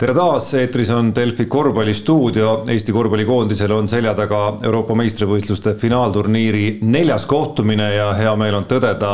tere taas, eetris on Delfi korvpallistuudio. Eesti korvpallikoondisel on selja taga Euroopa meistrivõistluste finaalturniiri neljas kohtumine ja hea meel on tõdeda,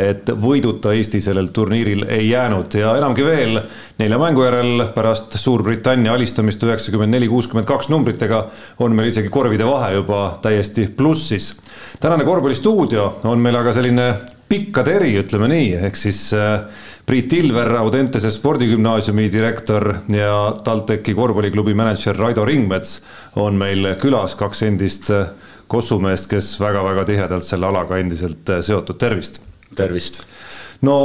et võiduta Eesti sellel turniiril ei jäänud ja enamgi veel, nelja mängu järel pärast Suurbritannia alistamist üheksakümmend neli, kuuskümmend kaks numbritega on meil isegi korvide vahe juba täiesti plussis. tänane korvpallistuudio on meil aga selline pikkade eri, ütleme nii, ehk siis äh, Priit Ilver, Audentese spordigümnaasiumi direktor ja TalTechi korvpalliklubi mänedžer Raido Ringmets on meil külas, kaks endist äh, kossumeest, kes väga-väga tihedalt selle alaga endiselt äh, seotud, tervist. tervist. no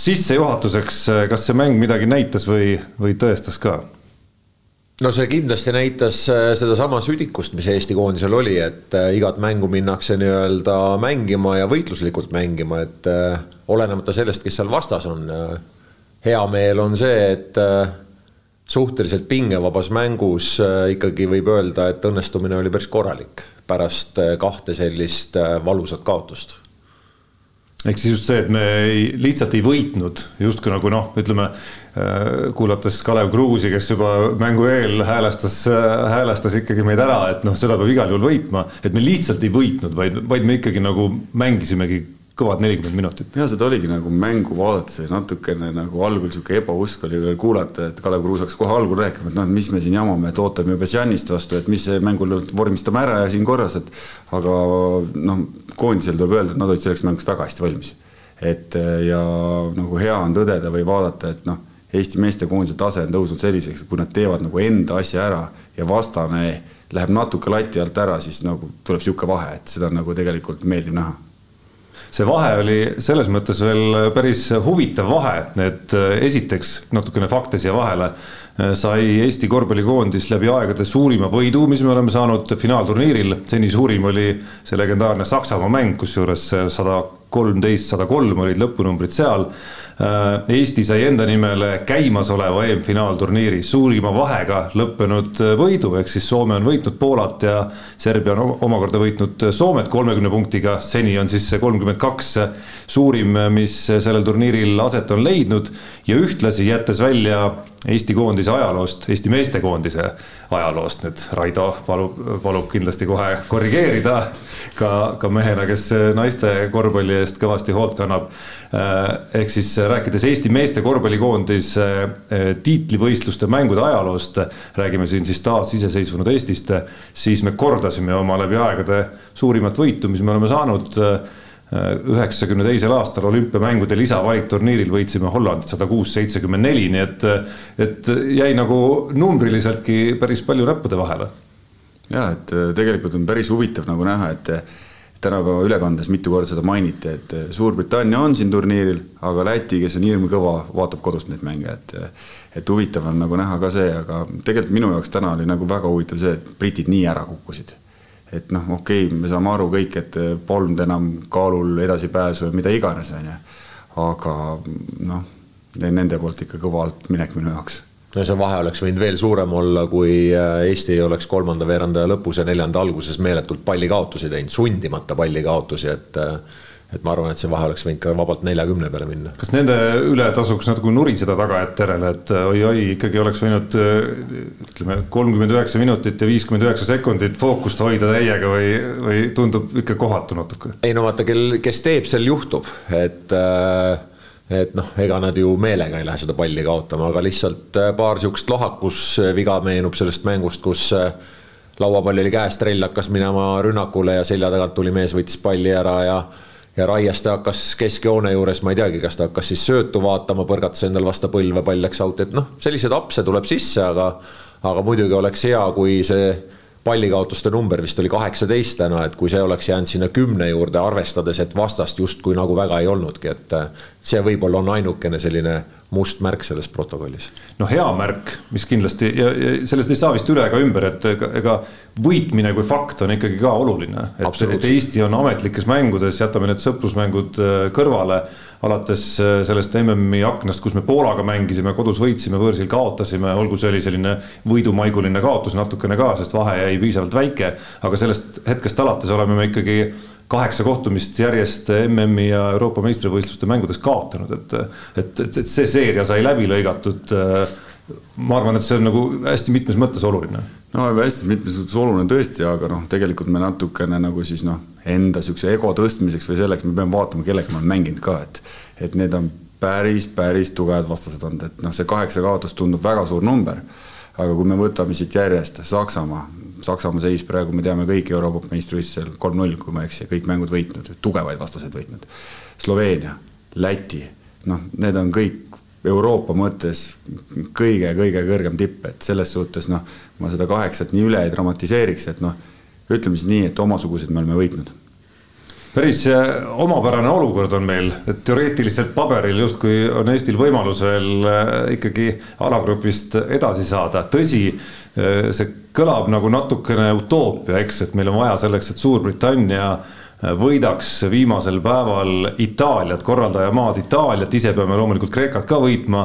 sissejuhatuseks, kas see mäng midagi näitas või, või tõestas ka? No see kindlasti näitas äh, sedasama südikust, mis Eesti koondisel oli, et äh, igat mängu minnakse nii-öelda mängima ja võitluslikult mängima, et äh, olenemata sellest, kes seal vastas on. hea meel on see, et suhteliselt pingevabas mängus ikkagi võib öelda, et õnnestumine oli päris korralik pärast kahte sellist valusat kaotust ehk siis just see, et me ei, lihtsalt ei võitnud, justkui nagu noh, ütleme äh, kuulates Kalev Kruusi, kes juba mängu eel häälestas, häälestas ikkagi meid ära, et noh, seda peab igal juhul võitma, et me lihtsalt ei võitnud, vaid, vaid me ikkagi nagu mängisimegi kõvad nelikümmend minutit. ja seda oligi nagu mängu vaadates natukene nagu algul sihuke ebausk oli veel kuulata, et Kalev Kruus hakkas kohe algul rääkima, et noh, et mis me siin jamame, et ootame juba Janist vastu, et mis mängul vormistame ära ja siin korras, et aga noh, koondisel tuleb öelda, et nad olid selleks mänguks väga hästi valmis. et ja nagu hea on tõdeda või vaadata, et noh, Eesti meestekoondise tase on tõusnud selliseks, kui nad teevad nagu enda asja ära ja vastane läheb natuke lati alt ära, siis nagu tuleb sihuke vahe, et seda nagu tegelikult meeldib näha see vahe oli selles mõttes veel päris huvitav vahe, et äh, esiteks natukene fakte siia vahele äh, sai Eesti korvpallikoondis läbi aegade suurima võidu, mis me oleme saanud finaalturniiril. seni suurim oli see legendaarne Saksamaa mäng, kusjuures sada kolmteist, sada kolm olid lõpunumbrid seal Äh, Eesti sai enda nimele käimasoleva EM-finaalturniiri suurima vahega lõppenud äh, võidu, ehk siis Soome on võitnud Poolat ja Serbia on omakorda võitnud Soomet kolmekümne punktiga. seni on siis see kolmkümmend kaks suurim, mis sellel turniiril aset on leidnud ja ühtlasi jättes välja Eesti koondise ajaloost, Eesti meestekoondise ajaloost nüüd Raido palub, palub kindlasti kohe korrigeerida ka, ka mehena, kes naiste korvpalli eest kõvasti hoolt kannab. ehk siis rääkides Eesti meeste korvpallikoondise eh, tiitlivõistluste mängude ajaloost, räägime siin siis taasiseseisvunud Eestist, siis me kordasime oma läbi aegade suurimat võitu, mis me oleme saanud üheksakümne teisel aastal olümpiamängude lisavalikturniiril võitsime Hollandit sada kuus, seitsekümmend neli, nii et, et jäi nagu numbriliseltki päris palju näppude vahele. ja et äh, tegelikult on päris huvitav nagu näha, et täna ka ülekandes mitu korda seda mainiti, et äh, Suurbritannia on siin turniiril, aga Läti, kes on hirmkõva, vaatab kodust neid mänge, et et huvitav on nagu näha ka see, aga tegelikult minu jaoks täna oli nagu väga huvitav see, et britid nii ära kukkusid et noh, okei okay,, me saame aru kõik, et polnud enam kaalul edasipääsu ja mida iganes, on ju. aga noh, nende poolt ikka kõva altminek minu jaoks no see vahe oleks võinud veel suurem olla, kui äh, Eesti oleks kolmanda veerandaja lõpus ja neljanda alguses meeletult pallikaotusi teinud, sundimata pallikaotusi, et äh, et ma arvan, et see vahe oleks võinud ka vabalt neljakümne peale minna. kas nende üle tasuks natuke nuriseda tagajärjele, et oi-oi, ikkagi oleks võinud ütleme, kolmkümmend üheksa minutit ja viiskümmend üheksa sekundit fookust hoida täiega või, või tundub ikka kohatu natuke? ei no vaata, kel, kes teeb, sel juhtub, et äh, et noh, ega nad ju meelega ei lähe seda palli kaotama, aga lihtsalt äh, paar sihukest lohakusviga meenub sellest mängust, kus äh, lauapall oli käes, trell hakkas minema rünnakule ja selja tagant tuli mees, võttis palli ära ja ja Raieste hakkas keskjoone juures, ma ei teagi, kas ta hakkas siis söötu vaatama, põrgatas endal vastu põlve, pall läks out, et noh, selliseid apse tuleb sisse, aga aga muidugi oleks hea, kui see pallikaotuste number vist oli kaheksateist täna, et kui see oleks jäänud sinna kümne juurde, arvestades, et vastast justkui nagu väga ei olnudki, et see võib-olla on ainukene selline must märk selles protokollis. no hea märk, mis kindlasti ja, ja sellest ei saa vist üle ega ümber, et ega, ega võitmine kui fakt on ikkagi ka oluline. et, et Eesti on ametlikes mängudes, jätame need sõprusmängud äh, kõrvale alates äh, sellest MM-i aknast, kus me Poolaga mängisime, kodus võitsime, võõrsil kaotasime, olgu see oli selline võidumaiguline kaotus natukene ka, sest vahe jäi piisavalt väike. aga sellest hetkest alates oleme me ikkagi kaheksa kohtumist järjest MM-i ja Euroopa meistrivõistluste mängudes kaotanud, et, et, et, et see seeria sai läbi lõigatud äh, ma arvan, et see on nagu hästi mitmes mõttes oluline. no hästi mitmes mõttes oluline tõesti, aga noh, tegelikult me natukene nagu siis noh, enda siukse ego tõstmiseks või selleks me peame vaatama, kellega me oleme mänginud ka, et, et need on päris, päris tugevad vastased olnud, et noh, see kaheksa kaotust tundub väga suur number. aga kui me võtame siit järjest Saksamaa, Saksamaa seis praegu me teame kõik Euroopa meistrivõistlusel kolm-null, kui ma ei eksi, kõik mängud võitnud, tugevaid vastaseid võitnud. Sloveenia, Läti, noh, need on kõik Euroopa mõttes kõige-kõige kõrgem tipp, et selles suhtes noh, ma seda kaheksat nii üle ei dramatiseeriks, et noh, ütleme siis nii, et omasugused me oleme võitnud päris äh, omapärane olukord on meil, et teoreetiliselt paberil justkui on Eestil võimalus veel äh, ikkagi alagrupist edasi saada, tõsi, äh, see kõlab nagu natukene utoopia, eks, et meil on vaja selleks, et Suurbritannia võidaks viimasel päeval Itaaliat, korraldajamaad Itaaliat, ise peame loomulikult Kreekat ka võitma.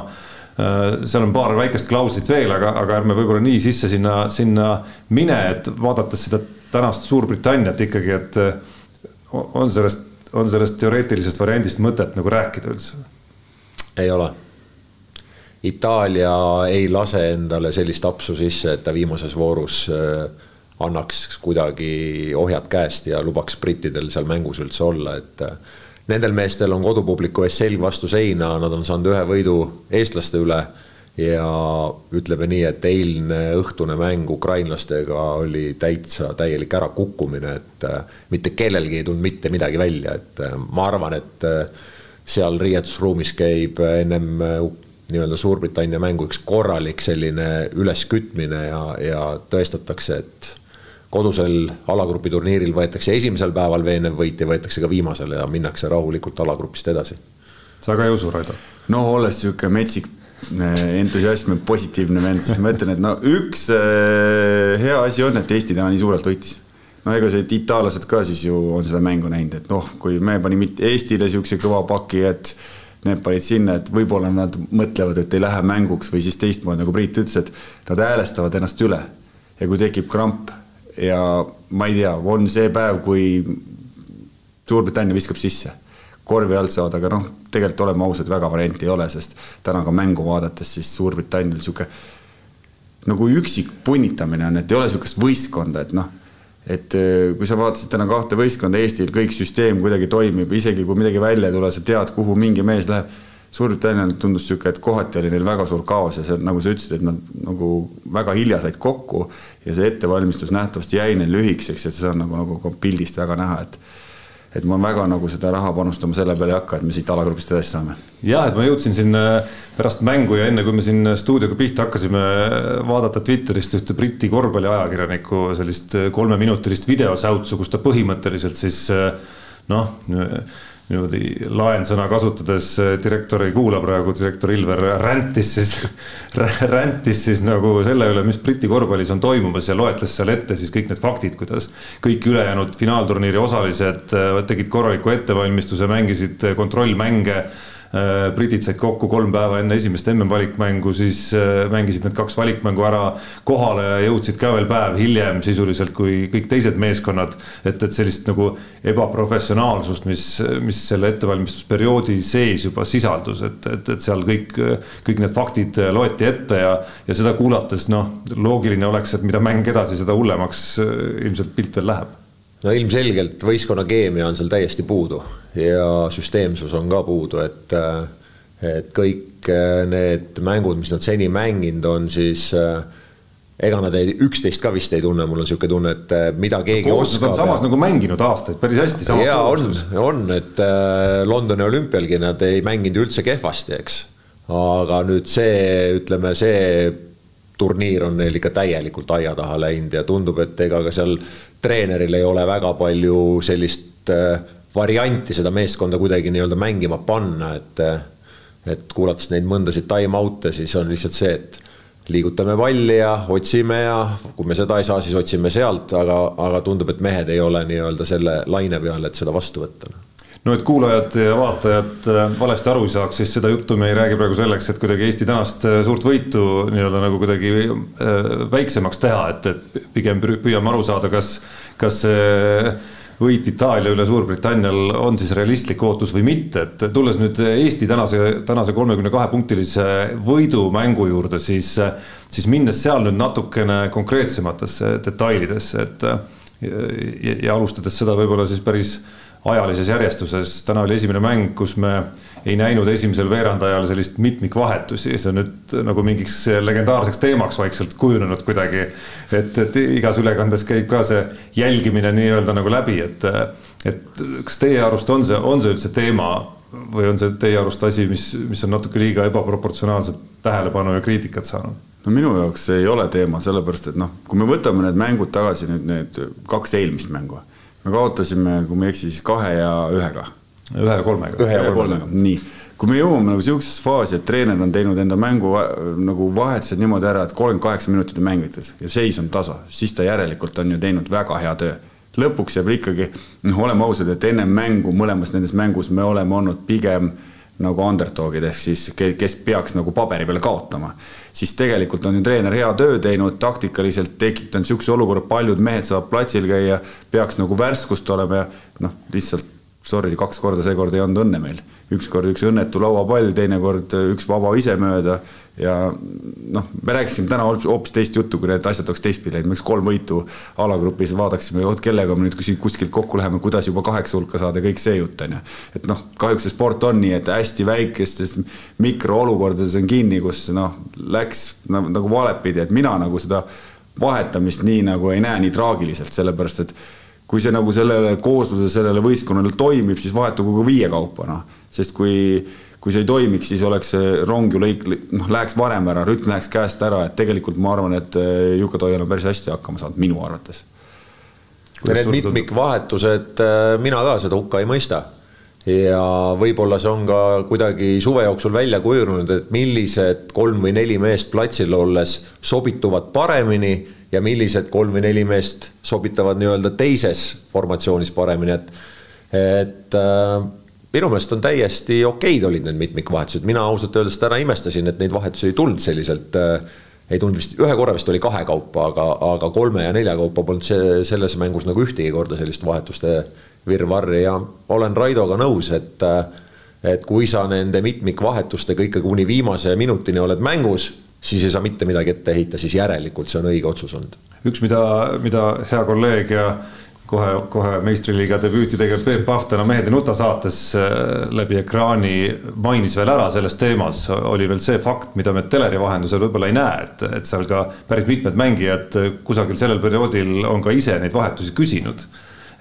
seal on paar väikest klauslit veel, aga, aga ärme võib-olla nii sisse sinna, sinna mine, et vaadates seda tänast Suurbritanniat ikkagi, et on sellest, on sellest teoreetilisest variandist mõtet nagu rääkida üldse? ei ole. Itaalia ei lase endale sellist apsu sisse, et ta viimases voorus äh, annaks kuidagi ohjad käest ja lubaks brittidel seal mängus üldse olla, et äh, nendel meestel on kodupubliku ees selg vastu seina, nad on saanud ühe võidu eestlaste üle ja ütleme nii, et eilne õhtune mäng ukrainlastega oli täitsa täielik ärakukkumine, et äh, mitte kellelgi ei tulnud mitte midagi välja, et äh, ma arvan, et äh, seal riietusruumis käib ennem nii-öelda Suurbritannia mängu üks korralik selline üleskütmine ja, ja tõestatakse, et kodusel alagrupi turniiril võetakse esimesel päeval veenev võit ja võetakse ka viimasel ja minnakse rahulikult alagrupist edasi. sa ka ei usu, Raido? no olles niisugune metsik entusiasm on positiivne vend, siis ma ütlen, et no üks äh, hea asi on, et Eesti täna nii suurelt võitis. no ega see, itaallased ka siis ju on seda mängu näinud, et noh, kui me panime Eestile siukse kõva paki, et need panid sinna, et võib-olla nad mõtlevad, et ei lähe mänguks või siis teistmoodi, nagu Priit ütles, et nad häälestavad ennast üle. ja kui tekib kramp ja ma ei tea, on see päev, kui Suurbritannia viskab sisse korvi alt saada, aga noh, tegelikult oleme ausad, väga varianti ei ole, sest täna ka mängu vaadates siis Suurbritannial sihuke nagu üksik punnitamine on, et ei ole sihukest võistkonda, et noh, et äh, kui sa vaatasid täna kahte võistkonda, Eestil kõik süsteem kuidagi toimib, isegi kui midagi välja ei tule, sa tead, kuhu mingi mees läheb. Suurbritannial tundus sihuke, et kohati oli neil väga suur kaos ja see, nagu sa ütlesid, et nad nagu väga hilja said kokku ja see ettevalmistus nähtavasti jäi neil lühikeseks ja see on nagu, nagu pildist väga näha, et et ma väga nagu seda raha panustama selle peale ei hakka, et me siit alagrupist edasi saame. ja, et ma jõudsin siin äh, pärast mängu ja enne kui me siin stuudioga pihta hakkasime äh, vaadata Twitterist ühte Briti korvpalliajakirjaniku sellist äh, kolmeminutilist videosäutsu, kus ta põhimõtteliselt siis noh niimoodi laensõna kasutades äh, direktor ei kuula praegu, direktor Ilver räntis siis räntis siis nagu selle üle, mis Briti korvpallis on toimumas ja loetles seal ette siis kõik need faktid, kuidas kõik ülejäänud finaalturniiri osalised äh, tegid korraliku ettevalmistuse, mängisid kontrollmänge britid said kokku kolm päeva enne esimest MM-valikmängu, siis äh, mängisid need kaks valikmängu ära kohale ja jõudsid ka veel päev hiljem sisuliselt kui kõik teised meeskonnad. et, et sellist nagu ebaprofessionaalsust, mis, mis selle ettevalmistusperioodi sees juba sisaldus, et, et, et seal kõik, kõik need faktid loeti ette ja, ja seda kuulates noh, loogiline oleks, et mida mäng edasi, seda hullemaks äh, ilmselt pilt veel läheb no ilmselgelt võistkonna keemia on seal täiesti puudu ja süsteemsus on ka puudu, et, et kõik need mängud, mis nad seni mänginud on, siis ega nad ei, üksteist ka vist ei tunne, mul on niisugune tunne, et mida keegi no, oskab. Samas ja... nagu mänginud aastaid päris hästi. ja on, on, et Londoni olümpialgi nad ei mänginud üldse kehvasti, eks. aga nüüd see, ütleme, see turniir on neil ikka täielikult aia taha läinud ja tundub, et ega ka seal treeneril ei ole väga palju sellist äh, varianti seda meeskonda kuidagi nii-öelda mängima panna, et äh, et kuulates neid mõndasid time-out'e, siis on lihtsalt see, et liigutame palli ja otsime ja kui me seda ei saa, siis otsime sealt, aga, aga tundub, et mehed ei ole nii-öelda selle laine peal, et seda vastu võtta no et kuulajad ja vaatajad äh, valesti aru ei saaks, siis seda juttu me ei räägi praegu selleks, et kuidagi Eesti tänast äh, suurt võitu nii-öelda nagu kuidagi äh, väiksemaks teha, et, et pigem püüame aru saada, kas, kas see võit Itaalia üle Suurbritannial on siis realistlik ootus või mitte, et tulles nüüd Eesti tänase, tänase kolmekümne kahe punktilise võidumängu juurde, siis, siis minnes seal nüüd natukene konkreetsematesse detailidesse, et ja, ja alustades seda võib-olla siis päris ajalises järjestuses, täna oli esimene mäng, kus me ei näinud esimesel veerandajal sellist mitmikvahetusi, see on nüüd nagu mingiks legendaarseks teemaks vaikselt kujunenud kuidagi. et, et igas ülekandes käib ka see jälgimine nii-öelda nagu läbi, et, et kas teie arust on see, on see üldse teema või on see teie arust asi, mis, mis on natuke liiga ebaproportsionaalset tähelepanu ja kriitikat saanud? no minu jaoks ei ole teema, sellepärast et noh, kui me võtame need mängud tagasi nüüd need kaks eelmist mängu, me kaotasime, kui ma ei eksi, siis kahe ja ühega ühe ja kolmega. ühe ja kolmega, nii. kui me jõuame nagu sihukesesse faasi, et treener on teinud enda mängu nagu vahetused niimoodi ära, et kolmkümmend kaheksa minutit on mängitud ja seis on tasa, siis ta järelikult on ju teinud väga hea töö. lõpuks jääb ikkagi, noh, oleme ausad, et ennem mängu mõlemas nendes mängus me oleme olnud pigem nagu underdog'id ehk siis kes peaks nagu paberi peal kaotama, siis tegelikult on ju treener hea töö teinud, taktikaliselt tekitanud niisuguse olukorra, paljud mehed saavad platsil käia, peaks nagu värskust olema ja noh, lihtsalt sorry, kaks korda seekord ei olnud õnne meil. ükskord üks õnnetu lauapall, teinekord üks vaba ise mööda ja noh, me rääkisime täna hoopis teist juttu, kui need asjad oleks teistpidi läinud, me oleks kolm võitu alagrupis vaataksime, vot kellega me nüüd kuskilt kokku läheme, kuidas juba kaheksa hulka saada, kõik see jutt on ju. et noh, kahjuks see sport on nii, et hästi väikestes mikroolukordades on kinni, kus noh, läks nagu, nagu valepidi, et mina nagu seda vahetamist nii nagu ei näe nii traagiliselt, sellepärast et kui see nagu sellele kooslusele, sellele võistkonnale toimib, siis vahetagu ka viie kaupa, noh. sest kui, kui see ei toimiks, siis oleks see rong ju lõik, noh, läheks varem ära, rütm läheks käest ära, et tegelikult ma arvan, et äh, Juka Toial on päris hästi hakkama saanud, minu arvates. Need mitmikvahetused, äh, mina ka seda hukka ei mõista ja võib-olla see on ka kuidagi suve jooksul välja kujunenud, et millised kolm või neli meest platsil olles sobituvad paremini ja millised kolm või neli meest sobitavad nii-öelda teises formatsioonis paremini, et, et äh, minu meelest on täiesti okeid olid need mitmikvahetused, mina ausalt öeldes täna imestasin, et neid vahetusi ei tulnud selliselt äh, ei tulnud vist, ühe korra vist oli kahe kaupa, aga, aga kolme ja nelja kaupa polnud see selles mängus nagu ühtegi korda sellist vahetuste virvarri ja olen Raidoga nõus, et et kui sa nende mitmikvahetustega ikkagi kuni viimase minutini oled mängus, siis ei saa mitte midagi ette heita, siis järelikult see on õige otsus olnud. üks, mida, mida hea kolleeg ja kohe, kohe meistriliiga debüüti tegev Peep Pahv täna Mehed ei nuta saates äh, läbi ekraani mainis veel ära selles teemas, oli veel see fakt, mida me teleri vahendusel võib-olla ei näe, et, et seal ka päris mitmed mängijad kusagil sellel perioodil on ka ise neid vahetusi küsinud.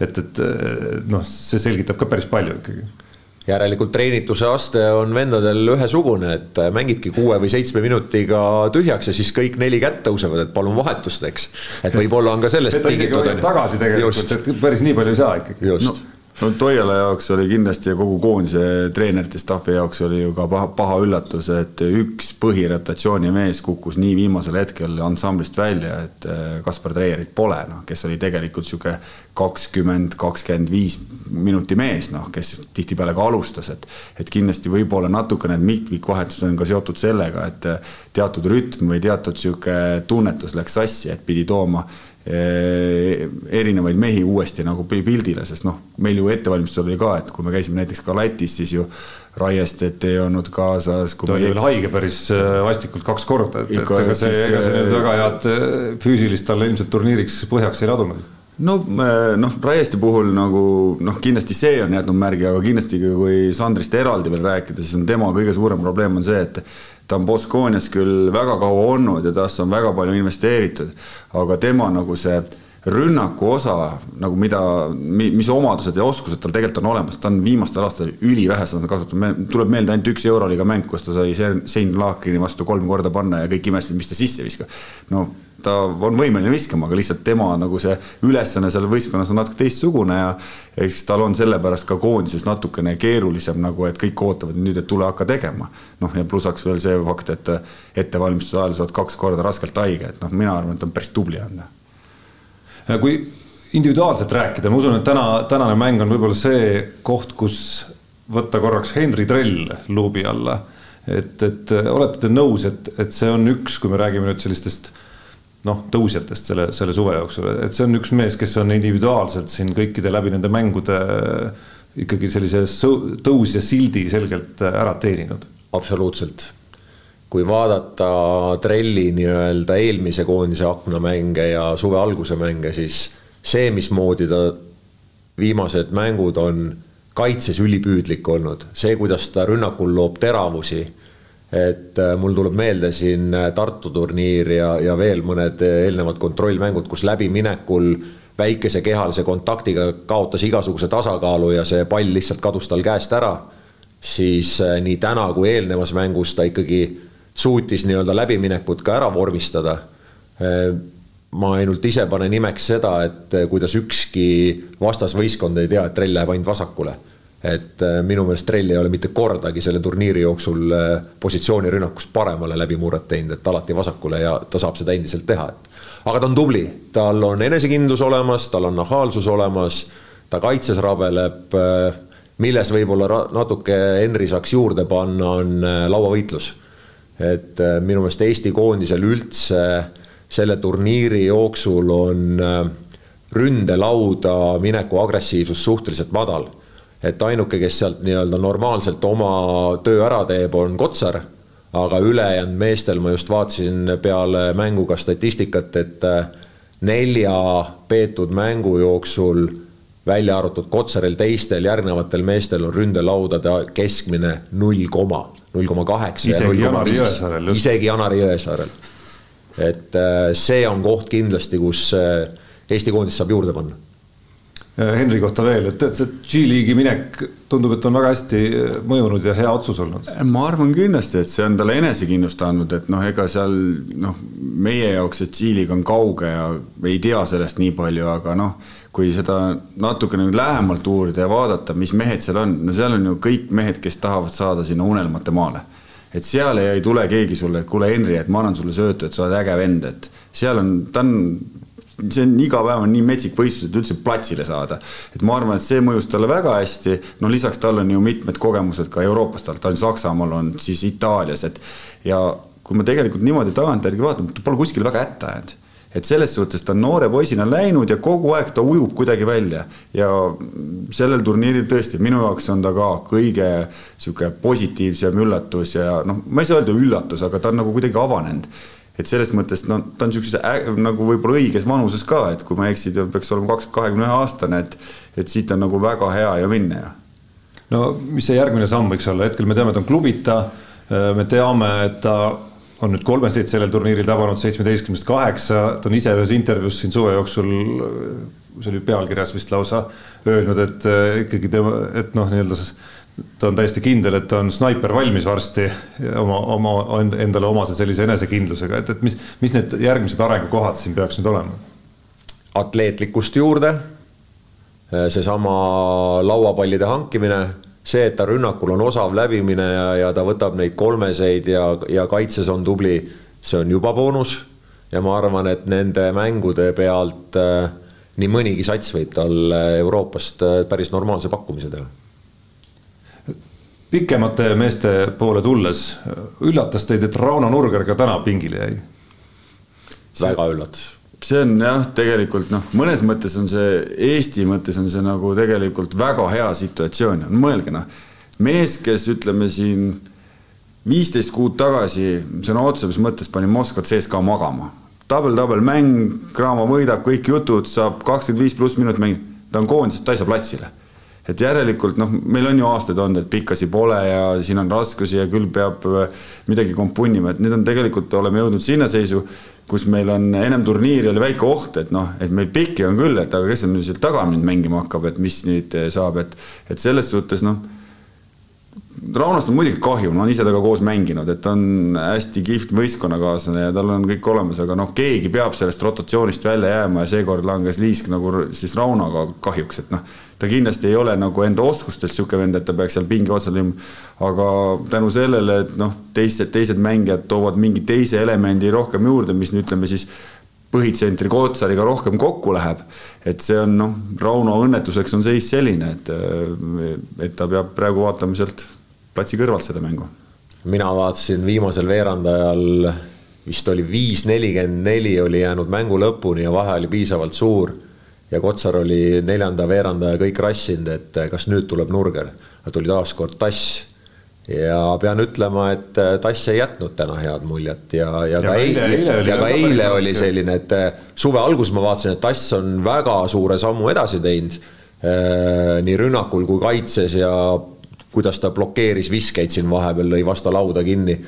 et, et noh, see selgitab ka päris palju ikkagi järelikult treenituse aste on vendadel ühesugune, et mängidki kuue või seitsme minutiga tühjaks ja siis kõik neli kätt tõusevad, et palun vahetust, eks. et võib-olla on ka sellest tingitud. tagasi tegelikult, et päris nii palju ei saa ikkagi. just no no Toiala jaoks oli kindlasti ja kogu koondise treenerite staffi jaoks oli ju ka paha, paha üllatus, et üks põhirotatsiooni mees kukkus nii viimasel hetkel ansamblist välja, et äh, Kaspar Treierit pole, noh, kes oli tegelikult sihuke kakskümmend, kakskümmend viis minuti mees, noh, kes tihtipeale ka alustas, et et kindlasti võib-olla natuke need mitmikvahetused on ka seotud sellega, et teatud rütm või teatud sihuke tunnetus läks sassi, et pidi tooma erinevaid mehi uuesti nagu pildile, sest noh, meil ju ettevalmistusel oli ka, et kui me käisime näiteks ka Lätis, siis ju Raiestet ei olnud kaasas. ta oli veel haige päris äh, vastikult kaks korda, et, et ega see, ega see nüüd väga head äh, füüsilist talle ilmselt turniiriks põhjaks ei ladunud no noh, Raiesti puhul nagu noh, kindlasti see on jätnud märgi, aga kindlasti kui Sandrist eraldi veel rääkida, siis on tema kõige suurem probleem on see, et ta on Baskoonias küll väga kaua olnud ja tast on väga palju investeeritud, aga tema nagu see rünnaku osa nagu mida, mis omadused ja oskused tal tegelikult on olemas, ta on viimastel aastatel ülivähe seda kasutanud, tuleb meelde ainult üks Euroliiga mäng, kus ta sai Sein Laakrini vastu kolm korda panna ja kõik imestasid, mis ta sisse viskab. no ta on võimeline viskama, aga lihtsalt tema nagu see ülesanne seal võistkonnas on natuke teistsugune ja eks tal on sellepärast ka koondises natukene keerulisem nagu, et kõik ootavad nüüd, et tule hakka tegema. noh, ja plussaks veel see fakt, et ettevalmistuse ajal saad kaks korda raskelt haige, et noh, mina arvan, et ta on päris tubli olnud. kui individuaalselt rääkida, ma usun, et täna, tänane mäng on võib-olla see koht, kus võtta korraks Henri Trell luubi alla. et, et olete te nõus, et, et see on üks, kui me räägime nüüd sellistest noh, tõusjatest selle, selle suve jooksul, et see on üks mees, kes on individuaalselt siin kõikide läbi nende mängude ikkagi sellise tõusja sildi selgelt ära teeninud. absoluutselt. kui vaadata Trelli nii-öelda eelmise koondise aknamänge ja suve alguse mänge, siis see, mismoodi ta viimased mängud on kaitses ülipüüdlik olnud, see, kuidas ta rünnakul loob teravusi et äh, mul tuleb meelde siin äh, Tartu turniir ja, ja veel mõned äh, eelnevad kontrollmängud, kus läbiminekul väikese kehalise kontaktiga kaotas igasuguse tasakaalu ja see pall lihtsalt kadus tal käest ära. siis nii täna kui eelnevas mängus ta ikkagi suutis nii-öelda läbiminekut ka ära vormistada. ma ainult ise panen imeks seda, et kuidas ükski vastasvõistkond ei tea, et trell läheb ainult vasakule et äh, minu meelest Trell ei ole mitte kordagi selle turniiri jooksul äh, positsiooni rünnakust paremale läbimurret teinud, et alati vasakule ja ta saab seda endiselt teha, et. aga ta on tubli, tal on enesekindlus olemas, tal on nahaalsus olemas, ta kaitses rabeleb. Äh, milles võib-olla natuke Henri saaks juurde panna, on lauavõitlus. et minu meelest Eesti koondisel üldse selle turniiri jooksul on ründelauda mineku agressiivsus suhteliselt madal et ainuke, kes sealt nii-öelda normaalselt oma töö ära teeb, on Kotsar. aga ülejäänud meestel ma just vaatasin peale mängu ka statistikat, et äh, nelja peetud mängu jooksul välja arvatud Kotsaril, teistel järgnevatel meestel on ründelaudade keskmine null koma, null koma kaheksa. isegi Janari Jõesaarel. isegi Janari Jõesaarel. et äh, see on koht kindlasti, kus äh, Eesti koondis saab juurde panna Henri kohta veel, et, et see G-liigi minek tundub, et on väga hästi äh, mõjunud ja hea otsus olnud. ma arvan kindlasti, et see on talle enesekindlust andnud, et noh, ega seal noh, meie jaoks see G-liig on kauge ja ei tea sellest nii palju, aga noh, kui seda natukene nüüd lähemalt uurida ja vaadata, mis mehed seal on, no seal on ju kõik mehed, kes tahavad saada sinna unelmate maale. et seal ei, ei tule keegi sulle, et kuule, Henri, et ma annan sulle söötu, et sa oled äge vend, et seal on, ta on see on iga päev on nii metsik võistlus, et üldse platsile saada. et ma arvan, et see mõjus talle väga hästi, no lisaks tal on ju mitmed kogemused ka Euroopast, ta on Saksamaal, on siis Itaalias, et ja kui ma tegelikult niimoodi tagantjärgi vaatan, ta pole kuskil väga hätta jäänud. Et selles suhtes ta on noore poisina läinud ja kogu aeg ta ujub kuidagi välja. Ja sellel turniiril tõesti minu jaoks on ta ka kõige sihuke positiivsem üllatus ja noh, ma ei saa öelda üllatus, aga ta on nagu kuidagi avanenud et selles mõttes no ta on siukses nagu võib-olla õiges vanuses ka, et kui ma ei eksi, ta peaks olema kaks, kahekümne ühe aastane, et, et siit on nagu väga hea ju minna ju. no mis see järgmine samm võiks olla, hetkel me teame, et on klubita. me teame, et ta on nüüd kolmesid sellel turniiril tabanud seitsmeteistkümnest kaheksa, ta on ise ühes intervjuus siin suve jooksul, see oli pealkirjas vist lausa öelnud, et ikkagi tema, et noh, nii-öelda ta on täiesti kindel, et ta on snaiper valmis varsti oma, oma endale omase sellise enesekindlusega, et, et mis, mis need järgmised arengukohad siin peaks nüüd olema? atleetlikkust juurde, seesama lauapallide hankimine, see, et ta rünnakul on osav läbimine ja, ja ta võtab neid kolmeseid ja, ja kaitses on tubli, see on juba boonus. ja ma arvan, et nende mängude pealt äh, nii mõnigi sats võib talle Euroopast äh, päris normaalse pakkumise teha pikemate meeste poole tulles, üllatas teid, et Rauno Nurger ka täna pingile jäi? väga üllatas. see on jah, tegelikult noh, mõnes mõttes on see, Eesti mõttes on see nagu tegelikult väga hea situatsioon, mõelge noh, mees, kes ütleme siin viisteist kuud tagasi sõna otseses mõttes pani Moskva CSKA magama. tabel-tabel mäng, Cramo võidab kõik jutud, saab kakskümmend viis pluss minutit mängida, ta on koondises, ta ei saa platsile et järelikult noh, meil on ju aastaid olnud, et pikkasi pole ja siin on raskusi ja küll peab äh, midagi kompunnima, et nüüd on tegelikult oleme jõudnud sinna seisu, kus meil on ennem turniiri oli väike oht, et noh, et meil pikki on küll, et aga kes nüüd sealt taga nüüd mängima hakkab, et mis nüüd äh, saab, et, et selles suhtes noh Raunost on muidugi kahju, ma olen ise temaga koos mänginud, et on hästi kihvt võistkonnakaaslane ja tal on kõik olemas, aga noh, keegi peab sellest rotatsioonist välja jääma ja seekord langes Liisk nagu siis Raunoga kahjuks, et noh, ta kindlasti ei ole nagu enda oskustelt sihuke vend, et ta peaks seal pingi otsal ilmuma. aga tänu sellele, et noh, teised, teised mängijad toovad mingi teise elemendi rohkem juurde, mis ütleme siis põhitsentri Kootsariga rohkem kokku läheb. et see on noh, Rauno õnnetuseks on seis selline, et, et ta peab praegu vaatama sealt platsi kõrvalt seda mängu. mina vaatasin viimasel veerandajal vist oli viis nelikümmend neli oli jäänud mängu lõpuni ja vahe oli piisavalt suur. ja Kotsar oli neljanda veerandaja kõik rassinud, et kas nüüd tuleb Nurger. tuli taaskord Tass ja pean ütlema, et äh, Tass ei jätnud täna head muljet ja, ja, ja ka eile, eile, ja ka eile oli selline, et äh, suve alguses ma vaatasin, et Tass on väga suure sammu edasi teinud. Äh, nii rünnakul kui kaitses ja kuidas ta blokeeris viskeid siin vahepeal, lõi vastu lauda kinni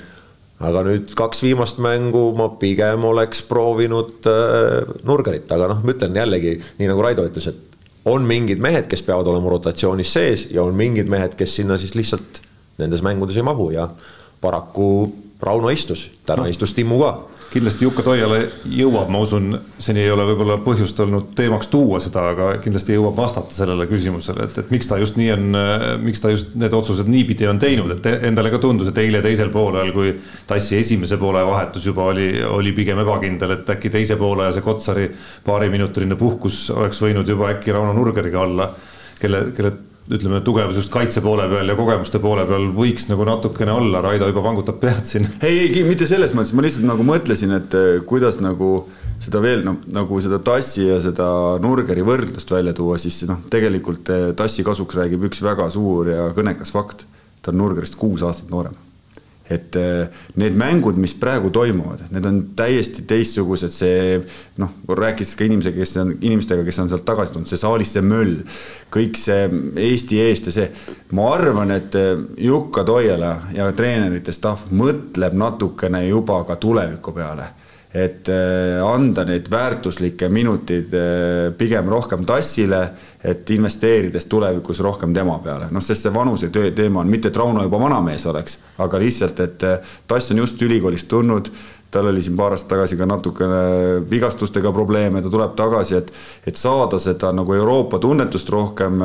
aga nüüd kaks viimast mängu ma pigem oleks proovinud äh, Nurgerit, aga noh, ma ütlen jällegi, nii nagu Raido ütles, et on mingid mehed, kes peavad olema rotatsioonis sees ja on mingid mehed, kes sinna siis lihtsalt nendes mängudes ei mahu ja paraku Rauno istus, täna no. istus Timmu ka kindlasti Jukka Toiala jõuab, ma usun, seni ei ole võib-olla põhjust olnud teemaks tuua seda, aga kindlasti jõuab vastata sellele küsimusele, et, et miks ta just nii on, miks ta just need otsused niipidi on teinud, et endale ka tundus, et eile teisel poolel, kui Tassi esimese poole vahetus juba oli, oli pigem ebakindel, et äkki teise poole ja see Kotsari paariminutiline puhkus oleks võinud juba äkki Rauno Nurgeriga olla, kelle, kelle ütleme, tugevus just kaitse poole peal ja kogemuste poole peal võiks nagu natukene olla, Raido juba vangutab pead siin. ei, ei mitte selles mõttes, ma lihtsalt nagu mõtlesin, et eh, kuidas nagu seda veel noh, nagu seda Tassi ja seda Nurgeri võrdlust välja tuua, siis noh, tegelikult eh, Tassi kasuks räägib üks väga suur ja kõnekas fakt. ta on Nurgerist kuus aastat noorem et äh, need mängud, mis praegu toimuvad, need on täiesti teistsugused, see noh, rääkides ka inimesega, kes on, inimestega, kes on sealt tagasi tulnud, see saalis see möll, kõik see Eesti eest ja see, ma arvan, et äh, Jukka Toiala ja treenerite staff mõtleb natukene juba ka tuleviku peale et äh, anda neid väärtuslikke minutid äh, pigem rohkem tassile, et investeerides tulevikus rohkem tema peale, noh, sest see vanuse töö teema on mitte, et Rauno juba vanamees oleks, aga lihtsalt, et äh, tass on just ülikoolist tulnud tal oli siin paar aastat tagasi ka natukene vigastustega probleeme, ta tuleb tagasi, et, et saada seda nagu Euroopa tunnetust rohkem.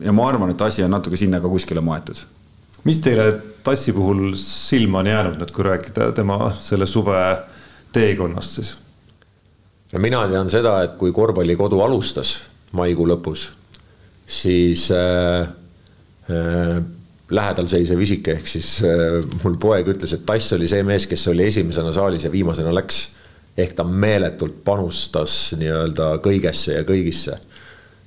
ja ma arvan, et asi on natuke sinna ka kuskile maetud. mis teile Tassi puhul silma on jäänud nüüd, kui rääkida tema selle suve teekonnast siis? no mina tean seda, et kui korvpallikodu alustas maikuu lõpus, siis äh, äh, lähedal seisev isik ehk siis äh, mul poeg ütles, et Tass oli see mees, kes oli esimesena saalis ja viimasena läks. ehk ta meeletult panustas nii-öelda kõigesse ja kõigisse.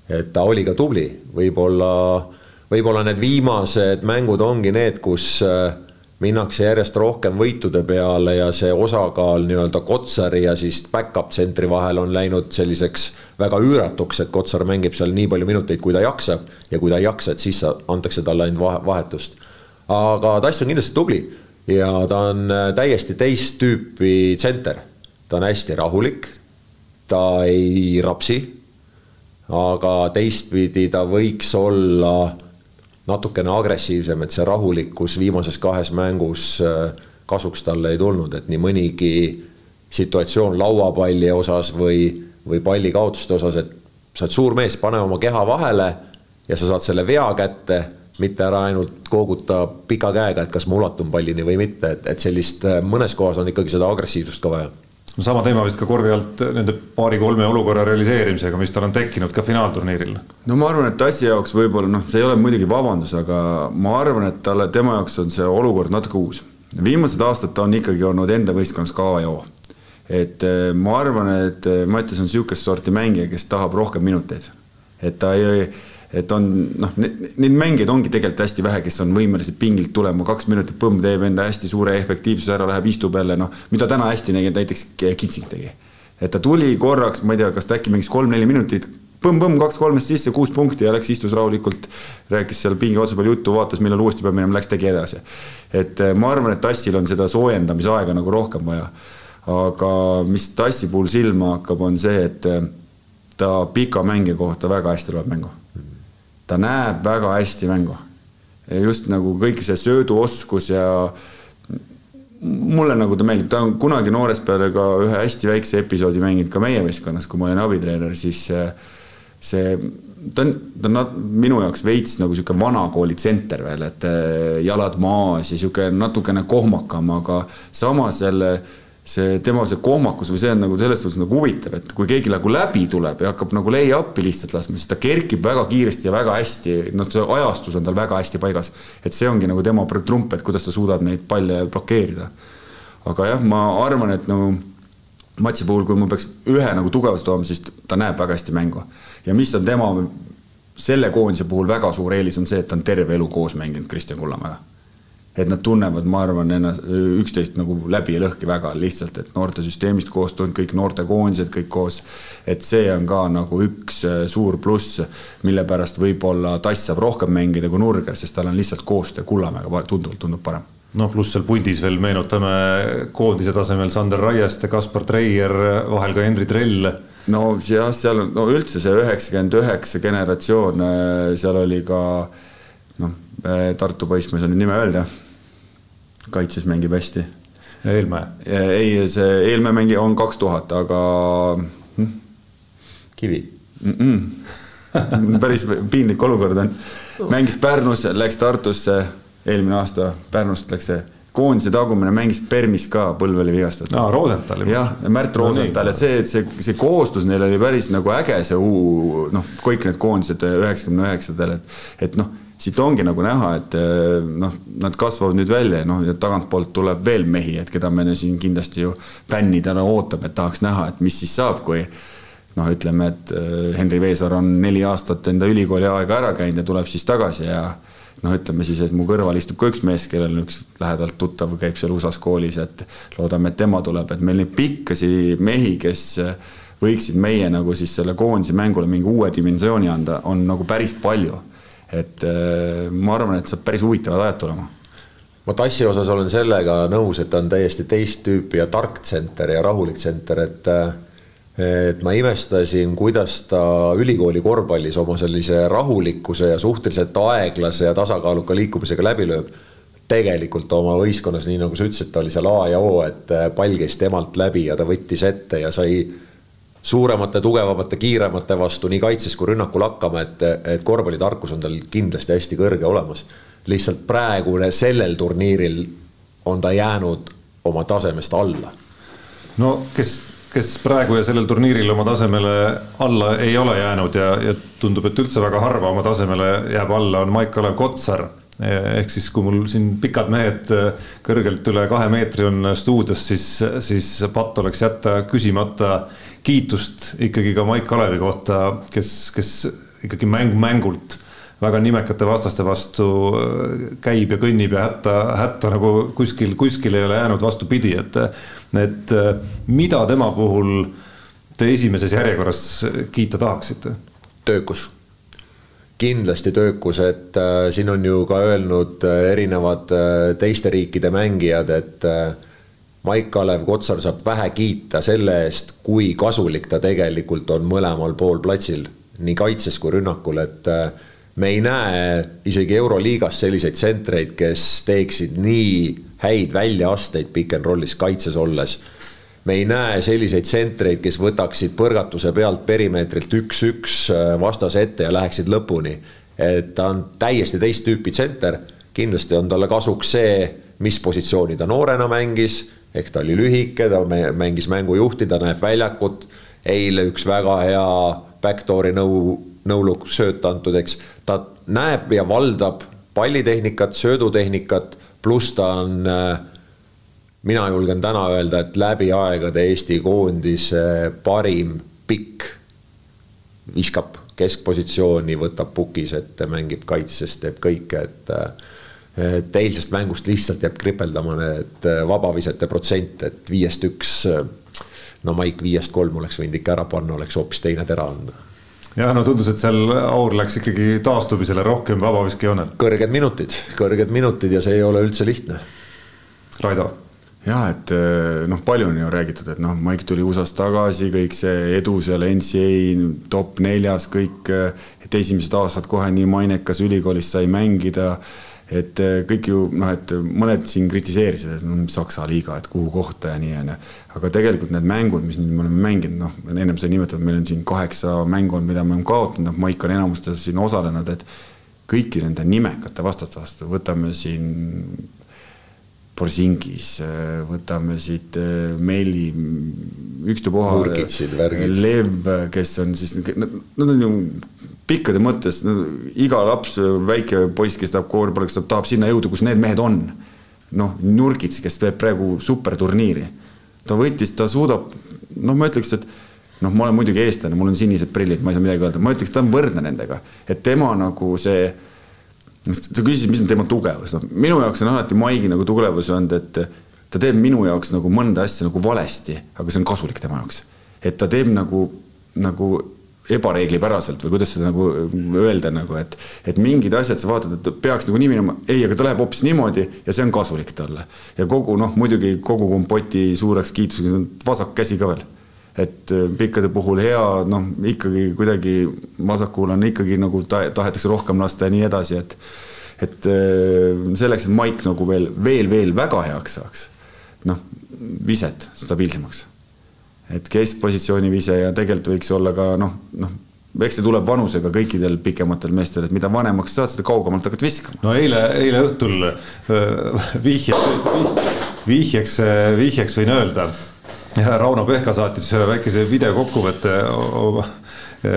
et ta oli ka tubli, võib-olla, võib-olla need viimased mängud ongi need, kus äh, minnakse järjest rohkem võitude peale ja see osakaal nii-öelda Kotsari ja siis back-up tsentri vahel on läinud selliseks väga üüratuks, et Kotsar mängib seal nii palju minuteid, kui ta jaksab ja kui ta ei jaksa, et siis antakse talle ainult vahetust. aga Tass on kindlasti tubli ja ta on äh, täiesti teist tüüpi tsenter. ta on hästi rahulik, ta ei rapsi, aga teistpidi ta võiks olla natukene agressiivsem, et see rahulikkus viimases kahes mängus äh, kasuks talle ei tulnud, et nii mõnigi situatsioon lauapalli osas või, või palli kaotuste osas, et sa oled suur mees, pane oma keha vahele ja sa saad selle vea kätte, mitte ära ainult kooguta pika käega, et kas ma ulatun pallini või mitte, et, et sellist äh, mõnes kohas on ikkagi seda agressiivsust ka vaja no sama teema vist ka korvi alt nende paari-kolme olukorra realiseerimisega, mis tal on tekkinud ka finaalturniiril. no ma arvan, et Tassi jaoks võib-olla noh, see ei ole muidugi vabandus, aga ma arvan, et talle, tema jaoks on see olukord natuke uus. viimased aastad ta on ikkagi olnud enda võistkonnas ka A ja O. et eh, ma arvan, et eh, Mattias on niisugust sorti mängija, kes tahab rohkem minuteid. et ta ei et on noh, neid mängijaid ongi tegelikult hästi vähe, kes on võimelised pingilt tulema, kaks minutit põmm teeb enda hästi suure efektiivsuse ära, läheb, istub jälle noh, mida täna hästi nägi, näiteks Kitsing tegi. et ta tuli korraks, ma ei tea, kas ta äkki mängis kolm-neli minutit, põmm-põmm, kaks kolmest sisse, kuus punkti ja läks, istus rahulikult, rääkis seal pingi otsa peal juttu, vaatas, millal uuesti peab minema, läks, tegi edasi. et eh, ma arvan, et Tassil on seda soojendamise aega nagu rohkem vaja. aga mis Tassi puhul silma hakkab, on see, et eh, ta pika mängija kohta väga hästi loeb mängu ta näeb väga hästi mängu. just nagu kõik see sööduoskus ja mulle nagu ta meeldib, ta on kunagi noores peale ka ühe hästi väikse episoodi mänginud ka meie võistkonnas, kui ma olin abitreener, siis see, ta on, ta on minu jaoks veits nagu sihuke vanakooli tsenter veel, et jalad maas ja sihuke natukene kohmakam, aga samas jälle see tema see kohmakus või see on nagu selles suhtes nagu huvitav, et kui keegi nagu läbi tuleb ja hakkab nagu lay-up'i lihtsalt laskma, siis ta kerkib väga kiiresti ja väga hästi, noh, see ajastus on tal väga hästi paigas. et see ongi nagu tema trump, et kuidas ta suudab neid palle blokeerida. aga jah, ma arvan, et nagu Matsi puhul, kui ma peaks ühe nagu tugevust tooma, siis ta näeb väga hästi mängu. ja mis on tema selle koondise puhul väga suur eelis on see, et ta on terve elu koos mänginud Kristjan Kullamäega et nad tunnevad, ma arvan, ennast üksteist nagu läbi ja lõhki väga lihtsalt, et noortesüsteemist koos tulnud kõik noortekoondised kõik koos. et see on ka nagu üks äh, suur pluss, mille pärast võib-olla Tass saab rohkem mängida kui Nurger, sest tal on lihtsalt koostöö Kullamäega tunduvalt tundub parem noh, pluss seal pundis veel meenutame koondise tasemel Sander Raiest ja Kaspar Treier, vahel ka Henri Trell. no jah, seal on, no üldse see üheksakümmend üheksa generatsioon, äh, seal oli ka noh, äh, Tartu poiss, ma ei saa nüüd nime öelda kaitses mängib hästi. Eelmäe? ei, see Eelmäe mängija on kaks tuhat, aga hm?. kivi mm? -mm. päris piinlik olukord on. mängis Pärnus, läks Tartusse, eelmine aasta Pärnust läks see koondise tagumine mängis Permis ka, põlv oli vigastatud. aa, Rosenthal. jah, Märt Rosenthal, et see, et see, see koostus neil oli päris nagu äge, see uu, noh, kõik need koondised üheksakümne üheksandal, et, et noh siit ongi nagu näha, et eh, noh, nad kasvavad nüüd välja ja noh, tagantpoolt tuleb veel mehi, et keda me siin kindlasti ju fännidena ootame, et tahaks näha, et mis siis saab, kui noh, ütleme, et eh, Henri Veesaar on neli aastat enda ülikooli aega ära käinud ja tuleb siis tagasi ja noh, ütleme siis, et mu kõrval istub ka üks mees, kellel üks lähedalt tuttav käib seal USA-s koolis, et loodame, et tema tuleb, et meil neid pikkasi mehi, kes võiksid meie nagu siis selle koondise mängule mingi uue dimensiooni anda, on nagu päris palju et äh, ma arvan, et saab päris huvitavad ajad tulema ma Tassi osas olen sellega nõus, et ta on täiesti teist tüüpi ja tark tsenter ja rahulik tsenter, et et ma imestasin, kuidas ta ülikooli korvpallis oma sellise rahulikkuse ja suhteliselt aeglase ja tasakaaluka liikumisega läbi lööb. tegelikult oma võistkonnas, nii nagu sa ütlesid, ta oli seal A ja O, et pall käis temalt läbi ja ta võttis ette ja sai suuremate, tugevamate, kiiremate vastu nii kaitses kui rünnakul hakkama, et, et korvpallitarkus on tal kindlasti hästi kõrge olemas. lihtsalt praegune sellel turniiril on ta jäänud oma tasemest alla. no kes, kes praegu ja sellel turniiril oma tasemele alla ei ole jäänud ja, ja tundub, et üldse väga harva oma tasemele jääb alla, on Maik-Kalev Kotsar ehk siis, kui mul siin pikad mehed kõrgelt üle kahe meetri on stuudios, siis, siis patt oleks jätta küsimata kiitust ikkagi ka Maik Kalevi kohta, kes, kes ikkagi mäng mängult väga nimekate vastaste vastu äh, käib ja kõnnib ja hätta, hätta nagu kuskil, kuskil ei ole jäänud, vastupidi, et, et äh, mida tema puhul te esimeses järjekorras kiita tahaksite? töökus, kindlasti töökus, et äh, siin on ju ka öelnud äh, erinevad äh, teiste riikide mängijad, et äh, Maik-Kalev Kotsar saab vähe kiita selle eest, kui kasulik ta tegelikult on mõlemal pool platsil, nii kaitses kui rünnakul, et äh, me ei näe isegi Euroliigas selliseid tsentreid, kes teeksid nii häid väljaasteid pick n rollis kaitses olles. me ei näe selliseid tsentreid, kes võtaksid põrgatuse pealt perimeetrilt üks-üks äh, vastase ette ja läheksid lõpuni. et ta on täiesti teist tüüpi tsenter, kindlasti on talle kasuks see, mis positsiooni ta noorena mängis ehk ta oli lühike, ta mängis mängujuhti, ta näeb väljakut. eile üks väga hea backdoor'i nõu, nõuluk sööt antud, eks ta näeb ja valdab pallitehnikat, söödutehnikat, pluss ta on mina julgen täna öelda, et läbi aegade Eesti koondise parim pikk viskab keskpositsiooni, võtab pukis ette, mängib kaitsest, teeb kõike, et et eilsest mängust lihtsalt jääb kripeldama need äh, vabavisete protsent, et viiest üks, äh, no Maik viiest kolm oleks võinud ikka ära panna, oleks hoopis teine tera anda. jah, no tundus, et seal aur läks ikkagi taastumisele rohkem vabaviskejoonel. kõrged minutid, kõrged minutid ja see ei ole üldse lihtne. Raido jah, et äh, noh, palju on ju räägitud, et noh, Maik tuli USA-st tagasi, kõik see edu seal NCAA top neljas, kõik, et esimesed aastad kohe nii mainekas ülikoolis sai mängida et äh, kõik ju noh, et mõned siin kritiseerisid, et no Saksa liiga, et kuhu kohta ja nii onju. aga tegelikult need mängud, mis nüüd me oleme mänginud, noh, ennem sai nimetatud, meil on siin kaheksa mängu on, mida me oleme kaotanud, noh, Maik on enamustes siin osalenud, et kõiki nende nimekate vastaste vastu, võtame siin Borsingis, võtame siit äh, Melli, ükstapuha. Lev, kes on siis, nad on ju pikkade mõttes iga laps, väike poiss, kes tahab kooripalgaks, tahab sinna jõuda, kus need mehed on. noh, Nurkits, kes teeb praegu superturniiri. ta võttis, ta suudab, noh, ma ütleks, et noh, ma olen muidugi eestlane, mul on sinised prillid, ma ei saa midagi öelda, ma ütleks, ta on võrdne nendega, et tema nagu see sa küsisid, mis on tema tugevus, noh minu jaoks on alati Maigi nagu tugevus olnud, et ta teeb minu jaoks nagu mõnda asja nagu valesti, aga see on kasulik tema jaoks. et ta teeb nagu, nagu ebareeglipäraselt või kuidas seda nagu öelda nagu, et, et mingid asjad sa vaatad, et peaks nagu nii minema, ei, aga ta läheb hoopis niimoodi ja see on kasulik talle. ja kogu noh, muidugi kogu kompoti suureks kiituseks on vasak käsi ka veel. Et äh, pikkade puhul hea, noh, ikkagi kuidagi vasakul on ikkagi nagu ta, tahetakse rohkem lasta ja nii edasi, et et äh, selleks, et maik nagu veel, veel, veel väga heaks saaks, noh, viset stabiilsemaks et keskpositsiooni vise ja tegelikult võiks olla ka noh, noh, eks see tuleb vanusega kõikidel pikematel meestel, et mida vanemaks saad, seda kaugemalt hakkad viskama. no eile, eile õhtul vihjeks, vihjeks, vihjeks võin öelda. Rauno Pehka saatis ühe väikese videokokkuvõtte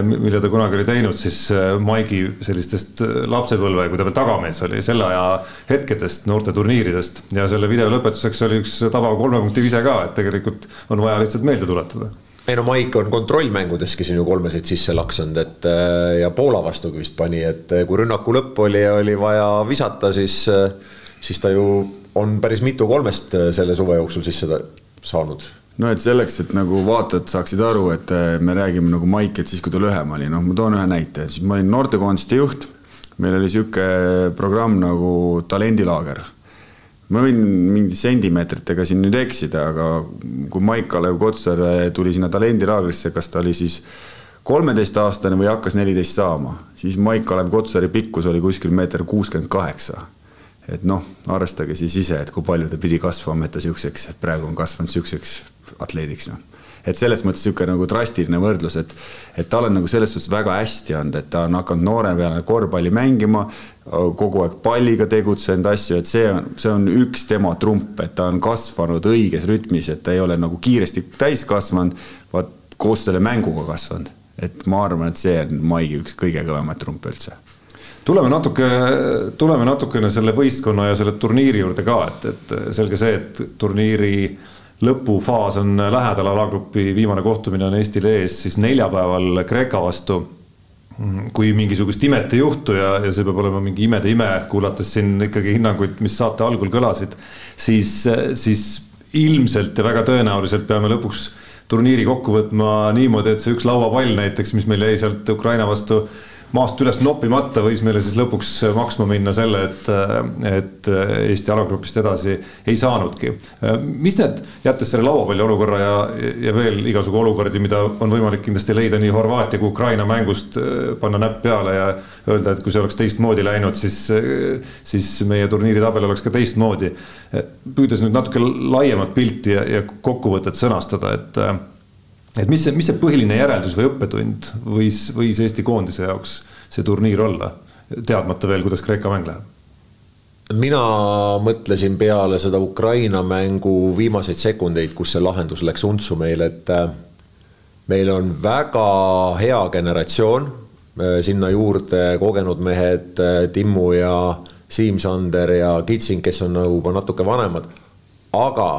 mille ta kunagi oli teinud siis äh, Maigi sellistest äh, lapsepõlve, kui ta veel tagamees oli, selle aja hetkedest, noorteturniiridest ja selle video lõpetuseks oli üks tabav kolme punkti vise ka, et tegelikult on vaja lihtsalt meelde tuletada. Ei no Maik on kontrollmängudeski siin ju kolmesid sisse laksunud, et äh, ja Poola vastugi vist pani, et kui rünnaku lõpp oli ja oli vaja visata, siis, siis ta ju on päris mitu kolmest selle suve jooksul sisse saanud no et selleks, et nagu vaatajad saaksid aru, et äh, me räägime nagu Maik, et siis, kui ta lühem oli, noh, ma toon ühe näite, siis ma olin noortekoondiste juht. meil oli sihuke programm nagu talendilaager. ma võin mingi sentimeetritega siin nüüd eksida, aga kui Maik-Kalev Kotsar tuli sinna talendilaagrisse, kas ta oli siis kolmeteistaastane või hakkas neliteist saama, siis Maik-Kalev Kotsari pikkus oli kuskil meeter kuuskümmend kaheksa et noh, arvestage siis ise, et kui palju ta pidi kasvama, et ta siukseks, et praegu on kasvanud siukseks atleediks, noh. et selles mõttes niisugune nagu drastiline võrdlus, et, et tal on nagu selles suhtes väga hästi olnud, et ta on hakanud noore peale korvpalli mängima, kogu aeg palliga tegutsenud asju, et see on, see on üks tema trump, et ta on kasvanud õiges rütmis, et ta ei ole nagu kiiresti täis kasvanud, vaat koos selle mänguga kasvanud. et ma arvan, et see on Maigi üks kõige kõvemaid trumpe üldse tuleme natuke, tuleme natukene selle võistkonna ja selle turniiri juurde ka, et, et selge see, et turniiri lõpufaas on lähedal, alagrupi viimane kohtumine on Eestil ees siis neljapäeval Kreeka vastu. kui mingisugust imet ei juhtu ja, ja see peab olema mingi imede ime, kuulates siin ikkagi hinnanguid, mis saate algul kõlasid, siis, siis ilmselt ja väga tõenäoliselt peame lõpuks turniiri kokku võtma niimoodi, et see üks lauapall näiteks, mis meil jäi sealt Ukraina vastu maast üles noppimata võis meile siis lõpuks maksma minna selle, et, et Eesti alagrupist edasi ei saanudki. mis need, jättes selle lauapalli olukorra ja, ja veel igasugu olukordi, mida on võimalik kindlasti leida nii Horvaatia kui Ukraina mängust, panna näpp peale ja öelda, et kui see oleks teistmoodi läinud, siis, siis meie turniiritabel oleks ka teistmoodi. püüdes nüüd natuke laiemat pilti ja, ja kokkuvõtet sõnastada, et et mis see, mis see põhiline järeldus või õppetund võis, võis Eesti koondise jaoks see turniir olla, teadmata veel, kuidas Kreeka mäng läheb? mina mõtlesin peale seda Ukraina mängu viimaseid sekundeid, kus see lahendus läks untsu meil, et äh, meil on väga hea generatsioon, äh, sinna juurde kogenud mehed äh, Timmu ja Siim Sander ja Kitsing, kes on nagu juba natuke vanemad, aga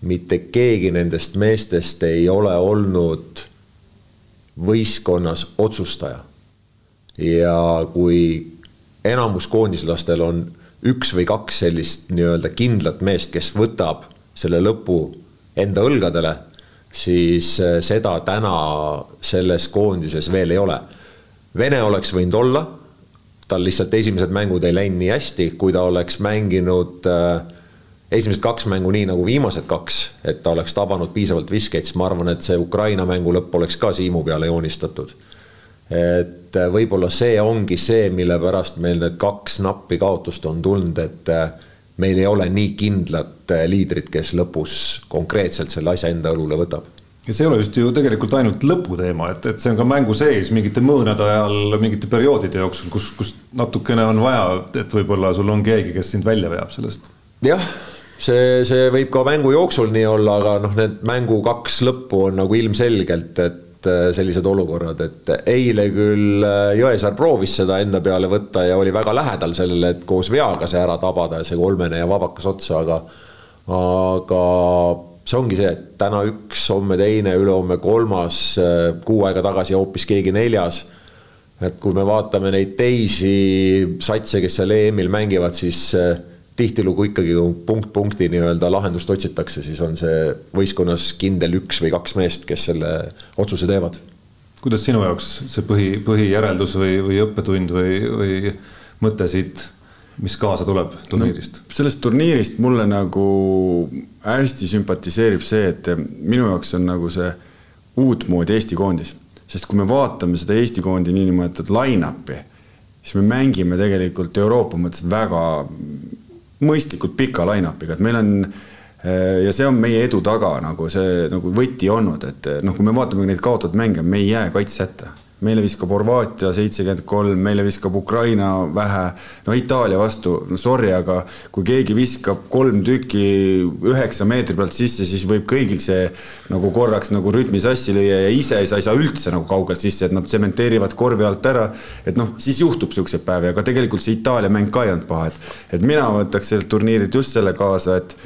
mitte keegi nendest meestest ei ole olnud võistkonnas otsustaja. ja kui enamus koondislastel on üks või kaks sellist nii-öelda kindlat meest, kes võtab selle lõpu enda õlgadele, siis äh, seda täna selles koondises veel ei ole. Vene oleks võinud olla, tal lihtsalt esimesed mängud ei läinud nii hästi, kui ta oleks mänginud äh, esimesed kaks mängu nii nagu viimased kaks, et ta oleks tabanud piisavalt viskeid, siis ma arvan, et see Ukraina mängu lõpp oleks ka Siimu peale joonistatud. et võib-olla see ongi see, mille pärast meil need kaks nappi kaotust on tulnud, et meil ei ole nii kindlat liidrit, kes lõpus konkreetselt selle asja enda õlule võtab ja see ei ole just ju tegelikult ainult lõputeema, et, et see on ka mängu sees mingite mõõnade ajal, mingite perioodide jooksul, kus, kus natukene on vaja, et võib-olla sul on keegi, kes sind välja veab sellest. jah see, see võib ka mängu jooksul nii olla, aga noh, need mängu kaks lõppu on nagu ilmselgelt, et äh, sellised olukorrad, et eile küll äh, Jõesaar proovis seda enda peale võtta ja oli väga lähedal sellele, et koos veaga see ära tabada ja see kolmene ja vabakas otsa, aga, aga see ongi see, et täna üks, homme teine, ülehomme kolmas, kuu aega tagasi hoopis keegi neljas. et kui me vaatame neid teisi satse, kes seal EM-il mängivad, siis tihtilugu ikkagi punkt punkti nii-öelda lahendust otsitakse, siis on see võistkonnas kindel üks või kaks meest, kes selle otsuse teevad. kuidas sinu jaoks see põhi, põhijäreldus või, või õppetund või, või mõte siit, mis kaasa tuleb turniirist no,? sellest turniirist mulle nagu hästi sümpatiseerib see, et minu jaoks on nagu see uutmoodi Eesti koondis, sest kui me vaatame seda Eesti koondi niinimetatud line-up'i, siis me mängime tegelikult Euroopa mõttes väga mõistlikult pika line-up'iga, et meil on eh, ja see on meie edu taga nagu see nagu võti olnud, et noh, kui me vaatame neid kaotatud mänge, me ei jää kaitse hätta meile viskab Horvaatia seitsekümmend kolm, meile viskab Ukraina vähe, no Itaalia vastu, no sorry, aga kui keegi viskab kolm tükki üheksa meetri pealt sisse, siis võib kõigil see nagu korraks nagu rütmi sassi lüüa ja ise sa ei saa üldse nagu kaugelt sisse, et nad tsementeerivad korvi alt ära. et noh, siis juhtub siukseid päevi, aga tegelikult see Itaalia mäng ka ei olnud paha, et, et mina võtaks sellelt turniirilt just selle kaasa, et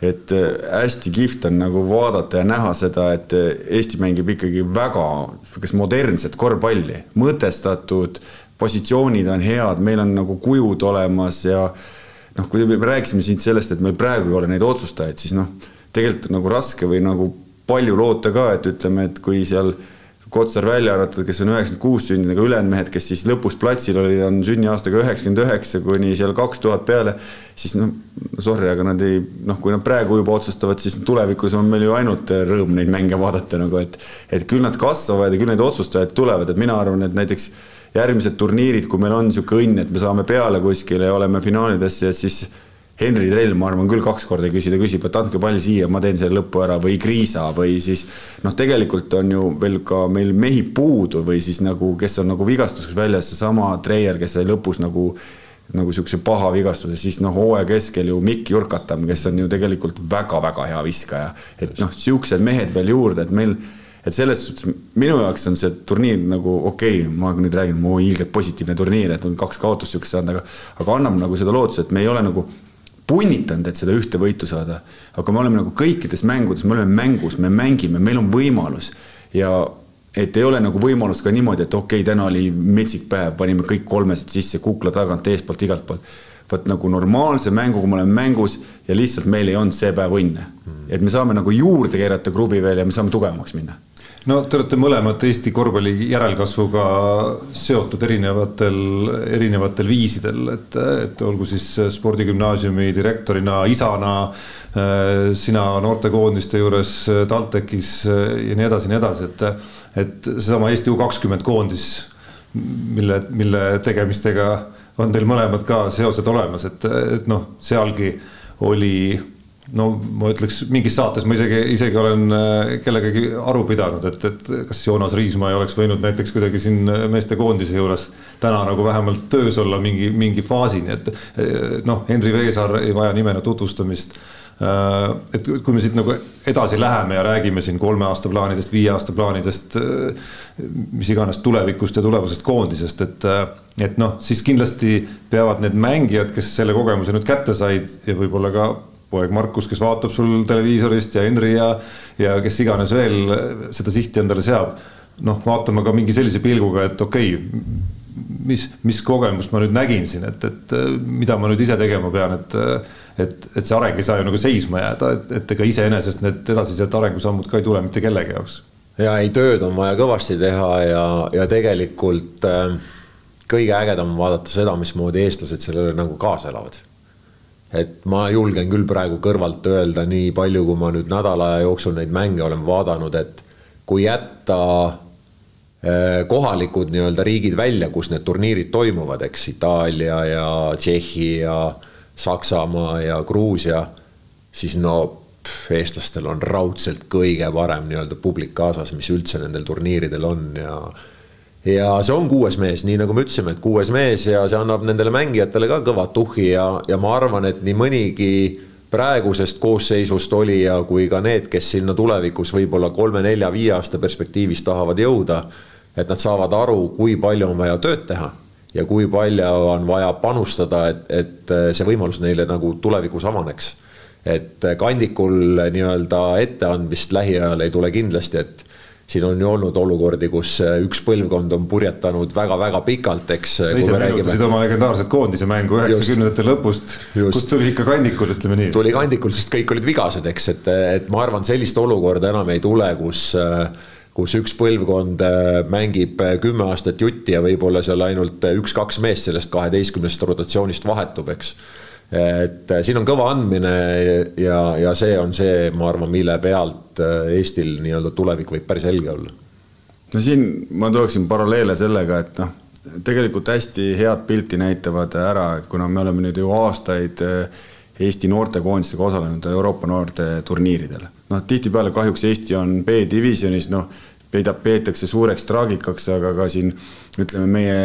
et äh, hästi kihvt on nagu vaadata ja näha seda, et äh, Eesti mängib ikkagi väga sihukest modernset korvpalli, mõtestatud, positsioonid on head, meil on nagu kujud olemas ja noh, kui me rääkisime siin sellest, et meil praegu ei ole neid otsustajaid, siis noh, tegelikult on nagu raske või nagu palju loota ka, et ütleme, et kui seal Kotsar välja arvatud, kes on üheksakümmend kuus sündinud, aga ülejäänud mehed, kes siis lõpus platsil olid, on sünniaastaga üheksakümmend üheksa kuni seal kaks tuhat peale, siis noh, sorry, aga nad ei, noh, kui nad praegu juba otsustavad, siis tulevikus on meil ju ainult rõõm neid mänge vaadata nagu, et et küll nad kasvavad ja küll need otsustajad tulevad, et mina arvan, et näiteks järgmised turniirid, kui meil on niisugune õnn, et me saame peale kuskile ja oleme finaalidesse, et siis Henri Trell, ma arvan küll kaks korda küsida, küsib, et andke pall siia, ma teen selle lõpu ära või Kriisa või siis noh, tegelikult on ju veel ka meil mehi puudu või siis nagu, kes on nagu vigastuseks väljas, seesama Treier, kes sai lõpus nagu nagu niisuguse paha vigastuse, siis noh, hooaja keskel ju Mikk Jurkatam, kes on ju tegelikult väga-väga hea viskaja. et noh, niisugused mehed veel juurde, et meil, et selles suhtes minu jaoks on see turniir nagu okei okay,, ma nüüd räägin, mu ilgelt positiivne turniir, et on kaks kaotust niisugust saanud, aga aga annab nagu seda lootust, et me ei ole nagu punnitanud, et seda ühte võitu saada. aga me oleme nagu kõikides mängudes, me oleme mängus, me mängime, meil on võimalus ja et ei ole nagu võimalust ka niimoodi, et okei okay,, täna oli metsik päev, panime kõik kolmesed sisse kukla tagant, eestpoolt, igalt poolt. vot nagu normaalse mänguga me oleme mängus ja lihtsalt meil ei olnud see päev õnne. et me saame nagu juurde keerata kruvi veel ja me saame tugevamaks minna no te olete mõlemad Eesti korvpalli järelkasvuga seotud erinevatel, erinevatel viisidel, et, et olgu siis spordigümnaasiumi direktorina, isana, sina noortekoondiste juures TalTechis ja nii edasi ja nii edasi, et, et seesama Eesti U kakskümmend koondis, mille, mille tegemistega on teil mõlemad ka seosed olemas, et, et noh, sealgi oli no ma ütleks mingis saates ma isegi, isegi olen äh, kellegagi aru pidanud, et, et kas Joonas Riismaa ei oleks võinud näiteks kuidagi siin meestekoondise juures täna nagu vähemalt töös olla mingi, mingi faasini, et äh, noh, Henri Veesaar ei vaja nimena tutvustamist. Äh, et kui me siit nagu edasi läheme ja räägime siin kolme aasta plaanidest, viie aasta plaanidest, mis iganes tulevikust ja tulevasest koondisest, et, et noh, siis kindlasti peavad need mängijad, kes selle kogemuse nüüd kätte said ja võib-olla ka poeg Markus, kes vaatab sul televiisorist ja Henri ja, ja kes iganes veel seda sihti endale seab. noh, vaatama ka mingi sellise pilguga, et okei okay,, mis, mis kogemust ma nüüd nägin siin, et, et mida ma nüüd ise tegema pean, et, et, et see areng ei saa ju nagu seisma jääda, et, et ega iseenesest need edasised arengusammud ka ei tule mitte kellegi jaoks. ja ei, tööd on vaja kõvasti teha ja, ja tegelikult äh, kõige ägedam on vaadata seda, mismoodi eestlased sellele nagu kaasa elavad et ma julgen küll praegu kõrvalt öelda nii palju, kui ma nüüd nädala aja jooksul neid mänge olen vaadanud, et kui jätta äh, kohalikud nii-öelda riigid välja, kus need turniirid toimuvad, eks Itaalia ja Tšehhi ja Saksamaa ja Gruusia, siis no pff, eestlastel on raudselt kõige parem nii-öelda publik kaasas, mis üldse nendel turniiridel on ja ja see on kuues mees, nii nagu me ütlesime, et kuues mees ja see annab nendele mängijatele ka kõva tuhhi ja, ja ma arvan, et nii mõnigi praegusest koosseisust olija kui ka need, kes sinna tulevikus võib-olla kolme-nelja-viie aasta perspektiivis tahavad jõuda, et nad saavad aru, kui palju on vaja tööd teha ja kui palju on vaja panustada, et, et see võimalus neile nagu tulevikus avaneks. et kandikul nii-öelda etteandmist lähiajal ei tule kindlasti, et siin on ju olnud olukordi, kus üks põlvkond on purjetanud väga-väga pikalt, eks. sa ise meenutasid oma legendaarset koondise mängu üheksakümnendate lõpust, kust tuli ikka kandikul, ütleme nii. tuli kandikul, sest kõik olid vigased, eks, et, et ma arvan, sellist olukorda enam ei tule, kus äh, kus üks põlvkond äh, mängib äh, kümme aastat jutti ja võib-olla seal ainult äh, üks-kaks meest sellest kaheteistkümnest rotatsioonist vahetub, eks. Et siin on kõva andmine ja, ja see on see, ma arvan, mille pealt Eestil nii-öelda tulevik võib päris helge olla. no siin ma tooksin paralleele sellega, et noh, tegelikult hästi head pilti näitavad ära, et kuna me oleme nüüd ju aastaid Eesti noortekoondistega osalenud Euroopa noorte turniiridel. noh, tihtipeale kahjuks Eesti on B-divisjonis, noh, peidab, peetakse suureks traagikaks, aga ka siin ütleme, meie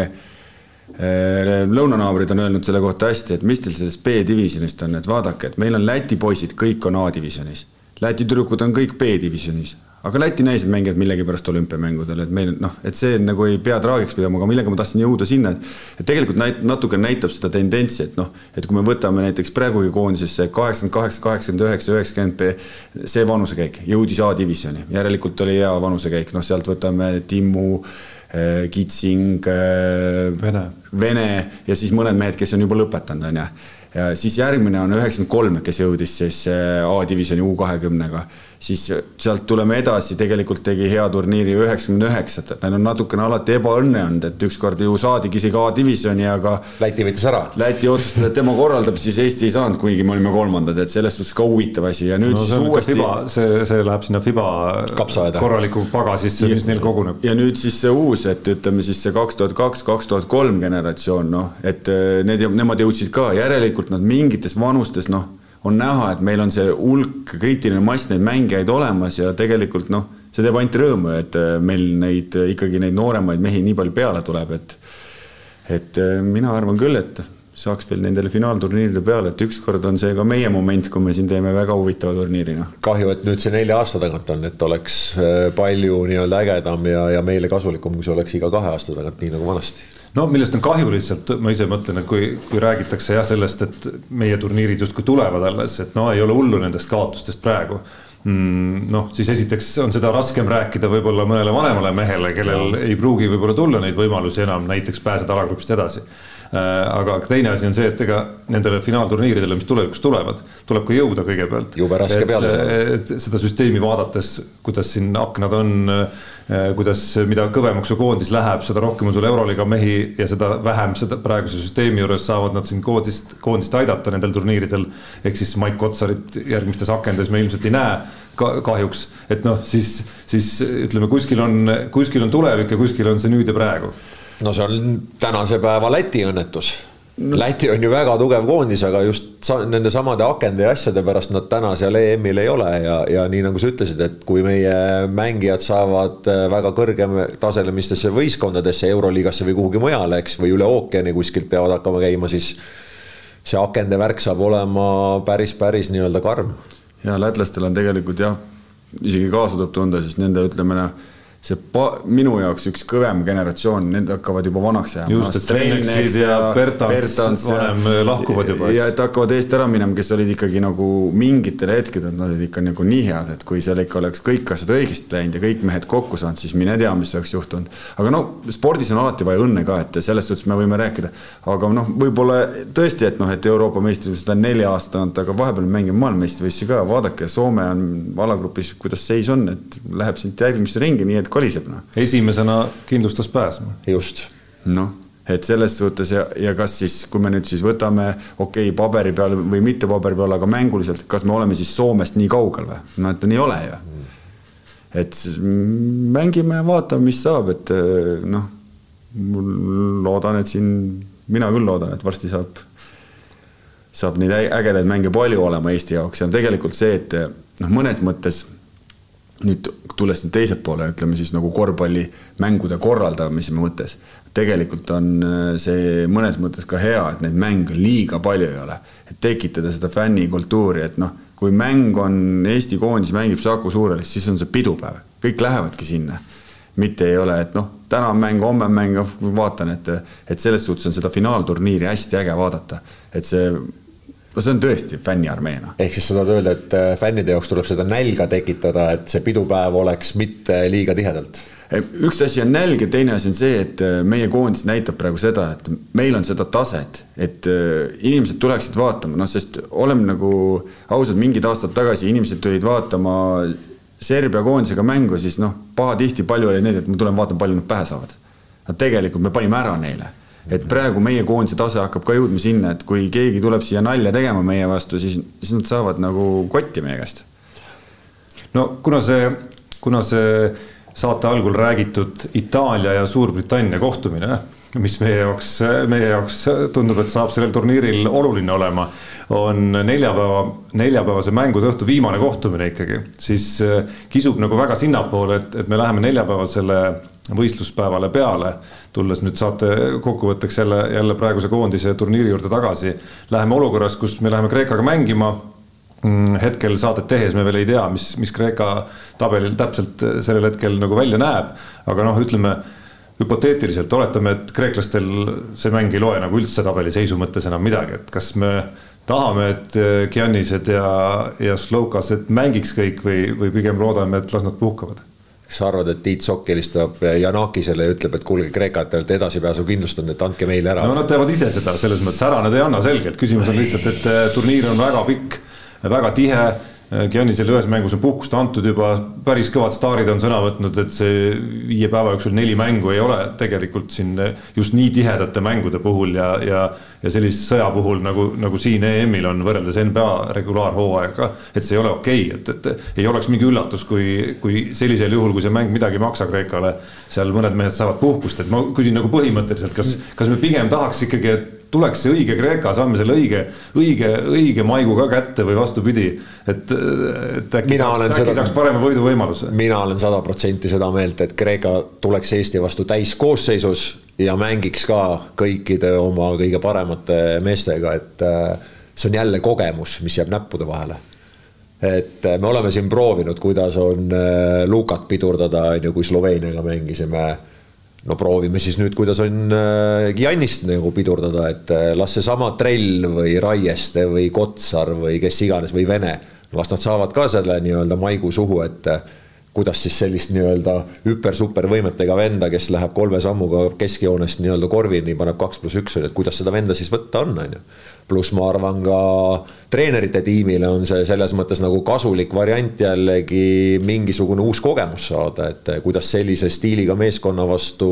lõunanaabrid on öelnud selle kohta hästi, et mis teil sellest B-divisjonist on, et vaadake, et meil on Läti poisid, kõik on A-divisjonis. Läti tüdrukud on kõik B-divisjonis, aga Läti naised mängivad millegipärast olümpiamängudel, et meil noh, et see nagu ei pea traagiks pidama, aga millega ma tahtsin jõuda sinna, et et tegelikult näit-, natuke näitab seda tendentsi, et noh, et kui me võtame näiteks praegugi koondisesse kaheksakümmend kaheksa, kaheksakümmend üheksa, üheksakümmend, see vanusekäik jõudis A-divisjoni, järelikult oli hea vanusekäik, noh, sealt võtame Timmu äh, Kitsing, äh, Vene. Vene ja siis mõned mehed, kes on juba lõpetanud, on ju. ja siis järgmine on üheksakümmend kolm, kes jõudis siis äh, A-divisjoni U kahekümnega siis sealt tuleme edasi, tegelikult tegi hea turniiri üheksakümne üheksat, et neil on natukene alati ebaõnne olnud, et ükskord ju saadigi isegi A-divisjoni, aga. Läti võttis ära. Läti otsustas, et tema korraldab, siis Eesti ei saanud, kuigi me olime kolmandad, et selles suhtes ka huvitav asi ja nüüd no, siis uuesti. see, see läheb sinna FIBA Kapsaeda. korraliku pagasisse, mis neil koguneb. ja nüüd siis see uus, et ütleme siis see kaks tuhat kaks, kaks tuhat kolm generatsioon, noh, et eh, need, nemad jõudsid ka, järelikult nad mingites vanustes, noh on näha, et meil on see hulk, kriitiline mass neid mängijaid olemas ja tegelikult noh, see teeb ainult rõõmu, et äh, meil neid ikkagi neid nooremaid mehi nii palju peale tuleb, et et äh, mina arvan küll, et saaks veel nendele finaalturniiride peale, et ükskord on see ka meie moment, kui me siin teeme väga huvitava turniiri, noh. kahju, et nüüd see nelja aasta tagant on, et oleks äh, palju nii-öelda ägedam ja, ja meile kasulikum, kui see oleks iga kahe aasta tagant, nii nagu vanasti no millest on kahju lihtsalt, ma ise mõtlen, et kui, kui räägitakse jah sellest, et meie turniirid justkui tulevad alles, et no ei ole hullu nendest kaotustest praegu mm,. noh, siis esiteks on seda raskem rääkida võib-olla mõnele vanemale mehele, kellel ei pruugi võib-olla tulla neid võimalusi enam näiteks pääseda alagrupist edasi aga teine asi on see, et ega nendele finaalturniiridele, mis tulevikus tulevad, tuleb ka jõuda kõigepealt. jube raske peale saada. et seda süsteemi vaadates, kuidas siin aknad on Äh, kuidas, mida kõvemaks su koondis läheb, seda rohkem on sul Euroliiga mehi ja seda vähem seda praeguse süsteemi juures saavad nad sind koondist, koondist aidata nendel turniiridel. ehk siis Mike Kotsarit järgmistes akendes me ilmselt ei näe kahjuks, et noh, siis, siis ütleme, kuskil on, kuskil on tulevik ja kuskil on see nüüd ja praegu. No see on tänase päeva Läti õnnetus no.. Läti on ju väga tugev koondis, aga just nende samade akende ja asjade pärast nad täna seal EM-il ei ole ja, ja nii nagu sa ütlesid, et kui meie mängijad saavad äh, väga kõrgetasemelistesse võistkondadesse, Euroliigasse või kuhugi mujale, eks, või üle ookeani kuskilt peavad hakkama käima, siis see akende värk saab olema päris, päris nii-öelda karm. ja lätlastel on tegelikult jah, isegi kaasa tuleb tunda, sest nende ütleme noh see pa-, minu jaoks üks kõvem generatsioon, need hakkavad juba vanaks jääma. just, et Trelleksid ja Bertans vanem ja, lahkuvad juba. ja et hakkavad eest ära minema, kes olid ikkagi nagu mingitel hetkedel, nad olid ikka nagu nii head, et kui seal ikka oleks kõik asjad õigesti läinud ja kõik mehed kokku saanud, siis mine tea, mis oleks juhtunud. aga no spordis on alati vaja õnne ka, et selles suhtes me võime rääkida. aga noh, võib-olla tõesti, et noh, et Euroopa meistrivõistlused on nelja aasta olnud, aga vahepeal mängime maailmameistrivõistlusi ka, vaadake, Soome on alagrupis, kuidas seis on, et läheb siit järgmisse ringi, nii et koliseb noh. esimesena kindlustas pääsma. just. noh, et selles suhtes ja, ja kas siis, kui me nüüd siis võtame, okei okay,, paberi peal või mitte paberi peal, aga mänguliselt, kas me oleme siis Soomest nii kaugel või? no et ei ole ju. et mängime, vaatame, mis saab, et noh, loodan, et siin, mina küll loodan, et varsti saab, saab neid ägedaid mänge palju olema Eesti jaoks ja tegelikult see, et noh, mõnes mõttes nüüd tulles nüüd teiselt poole, ütleme siis nagu korvpallimängude korraldamise mõttes, tegelikult on äh, see mõnes mõttes ka hea, et neid mänge liiga palju ei ole, et tekitada seda fännikultuuri, et noh, kui mäng on, Eesti koondis mängib Saku Suurel, siis on see pidupäev, kõik lähevadki sinna. mitte ei ole, et noh, täna on mäng, homme on mäng, vaatan, et, et selles suhtes on seda finaalturniiri hästi äge vaadata, et see no see on tõesti fänniarmee noh. ehk siis sa tahad öelda, et äh, fännide jaoks tuleb seda nälga tekitada, et see pidupäev oleks mitte liiga tihedalt? üks asi on nälg ja teine asi on see, et äh, meie koondis näitab praegu seda, et meil on seda taset, et äh, inimesed tuleksid vaatama, noh, sest oleme nagu ausad, mingid aastad tagasi inimesed tulid vaatama Serbia koondisega mängu, siis noh, pahatihti palju oli neid, et ma tulen vaatan, palju nad pähe saavad. no tegelikult me panime ära neile et praegu meie koondise tase hakkab ka jõudma sinna, et kui keegi tuleb siia nalja tegema meie vastu, siis, siis nad saavad nagu kotti meie käest. no kuna see, kuna see saate algul räägitud Itaalia ja Suurbritannia kohtumine, mis meie jaoks, meie jaoks tundub, et saab sellel turniiril oluline olema, on neljapäeva, neljapäevase mängude õhtu viimane kohtumine ikkagi, siis kisub nagu väga sinnapoole, et, et me läheme neljapäevasele võistluspäevale peale, tulles nüüd saate kokkuvõtteks jälle, jälle praeguse koondise turniiri juurde tagasi. Läheme olukorras, kus me läheme Kreekaga mängima. Mm, hetkel saadet tehes me veel ei tea, mis, mis Kreeka tabelil täpselt sellel hetkel nagu välja näeb, aga noh, ütleme hüpoteetiliselt oletame, et kreeklastel see mäng ei loe nagu üldse tabeliseisu mõttes enam midagi, et kas me tahame, et Giannised ja, ja Slovkased mängiks kõik või, või pigem loodame, et las nad puhkavad kas sa arvad, et Tiit Sokk helistab Janakisele ja ütleb, et kuulge, Kreeka, te olete edasipääsu kindlustanud, et andke meile ära? no nad teevad ise seda, selles mõttes ära nad ei anna selgelt, küsimus on lihtsalt, et äh, turniir on väga pikk, väga tihe. Äh, Giannisele ühes mängus on puhkust antud juba, päris kõvad staarid on sõna võtnud, et see viie päeva jooksul neli mängu ei ole tegelikult siin just nii tihedate mängude puhul ja, ja ja sellise sõja puhul nagu, nagu siin EM-il on võrreldes NBA regulaarhooaega, et see ei ole okei okay., et, et ei oleks mingi üllatus, kui, kui sellisel juhul, kui see mäng midagi ei maksa Kreekale, seal mõned mehed saavad puhkust, et ma küsin nagu põhimõtteliselt, kas, kas me pigem tahaks ikkagi, et tuleks see õige Kreeka, saame selle õige, õige, õige maigu ka kätte või vastupidi, et, et äkki mina saaks, äkki seda, saaks parema võiduvõimaluse. mina olen sada protsenti seda meelt, et Kreeka tuleks Eesti vastu täiskoosseisus ja mängiks ka kõikide oma kõige paremate meestega, et äh, see on jälle kogemus, mis jääb näppude vahele. et äh, me oleme siin proovinud, kuidas on äh, Lukat pidurdada, on ju, kui Sloveeniaga mängisime. No proovime siis nüüd, kuidas on Giannist nagu pidurdada, et las seesama Trell või Raieste või Kotsar või kes iganes või Vene, las nad saavad ka selle nii-öelda maigu suhu, et kuidas siis sellist nii-öelda hüper-super võimetega venda, kes läheb kolme sammuga keskjoonest nii-öelda korvini, paneb kaks pluss üks, et kuidas seda venda siis võtta on, on ju. pluss ma arvan ka treenerite tiimile on see selles mõttes nagu kasulik variant jällegi mingisugune uus kogemus saada, et kuidas sellise stiiliga meeskonna vastu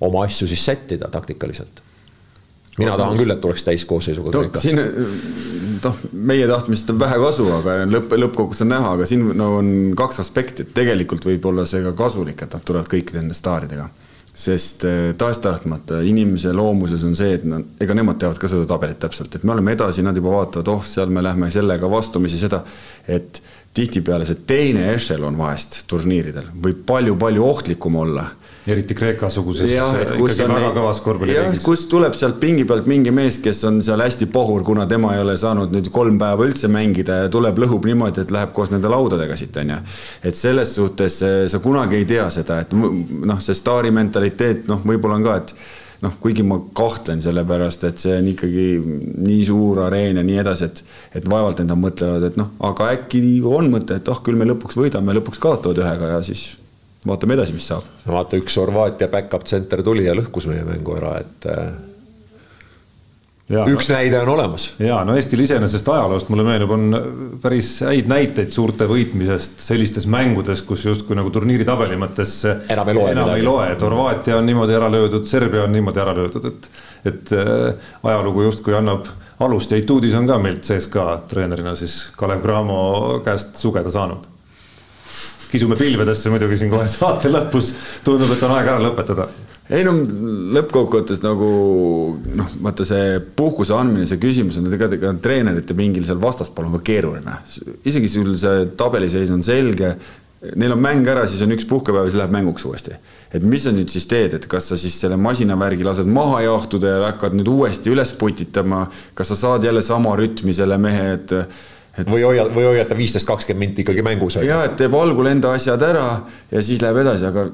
oma asju siis sättida taktikaliselt mina tahan küll, et tuleks täiskoosseisuga no, Kreeka. siin noh, meie tahtmisest on vähe kasu, aga lõpp, lõppkokkuvõttes on näha, aga siin no, on kaks aspekti, et tegelikult võib olla see ka kasulik, et nad tulevad kõikide nende staaridega. sest eh, tahes-tahtmata inimese loomuses on see, et nad, ega nemad teavad ka seda tabelit täpselt, et me oleme edasi, nad juba vaatavad, oh, seal me lähme sellega vastumisi seda, et tihtipeale see teine ešelon vahest turniiridel võib palju-palju ohtlikum olla eriti Kreeka-suguses ikkagi väga kõvas korvpalliriigis. kus tuleb sealt pingi pealt mingi mees, kes on seal hästi pohur, kuna tema ei ole saanud nüüd kolm päeva üldse mängida ja tuleb, lõhub niimoodi, et läheb koos nende laudadega siit, on ju. et selles suhtes eh, sa kunagi ei tea seda, et noh, see staari mentaliteet, noh, võib-olla on ka, et noh, kuigi ma kahtlen sellepärast, et see on ikkagi nii suur areen ja nii edasi, et, et vaevalt endal mõtlevad, et noh, aga äkki on mõte, et oh, küll me lõpuks võidame, lõpuks kaotavad ühega ja siis vaatame edasi, mis saab. no vaata, üks Horvaatia back-up center tuli ja lõhkus meie mängu ära, et äh, Ja, üks no, näide on olemas. ja no Eestil iseenesest ajaloost mulle meenub, on päris häid näiteid suurte võitmisest sellistes mängudes, kus justkui nagu turniiri tabeli mõttes enam ei loe, enam ei loe, et Horvaatia on niimoodi ära löödud, Serbia on niimoodi ära löödud, et et äh, ajalugu justkui annab alust ja Ituudis on ka meilt sees ka treenerina siis Kalev Cramo käest sugeda saanud kisume pilvedesse muidugi siin kohe saate lõpus. tundub, et on aeg ära lõpetada. ei no lõppkokkuvõttes nagu noh, vaata see puhkuse andmine, see küsimus on tegelikult treenerite pingil seal vastaspool on ka keeruline. isegi sul see tabeliseis on selge neil on mäng ära, siis on üks puhkepäev ja siis läheb mänguks uuesti. et mis sa nüüd siis teed, et kas sa siis selle masinavärgi lased maha jahtuda ja hakkad nüüd uuesti üles putitama, kas sa saad jälle sama rütmi selle mehe, et et või hoia, või hoiata viisteist, kakskümmend minti ikkagi mängus. ja, et teeb algul enda asjad ära ja siis läheb edasi, aga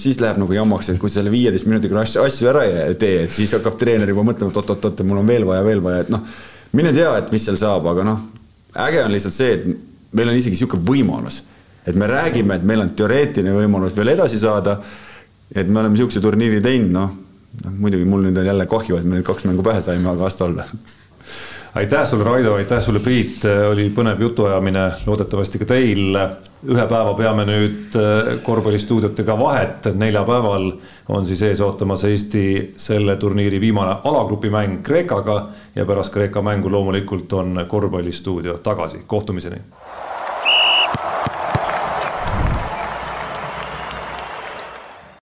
siis läheb nagu jamaks, et kui selle viieteist minutiga asju, asju ära ei tee, et siis hakkab treener juba mõtlema, et oot-oot-oot, mul on veel vaja, veel vaja, et noh, mine tea, et mis seal saab, aga noh, äge on lihtsalt see, et meil on isegi niisugune võimalus, et me räägime, et meil on teoreetiline võimalus veel edasi saada, et me oleme niisuguse turniiri teinud, noh, muidugi mul nüüd on jälle kahju, et me need kaks mängu pähe saime, aga las ta olla aitäh sulle, Raido, aitäh sulle, Priit, oli põnev jutuajamine, loodetavasti ka teil. ühe päeva peame nüüd äh, korvpallistuudiotega vahet, neljapäeval on siis ees ootamas Eesti selle turniiri viimane alagrupi mäng Kreekaga ja pärast Kreeka mängu loomulikult on korvpallistuudio tagasi, kohtumiseni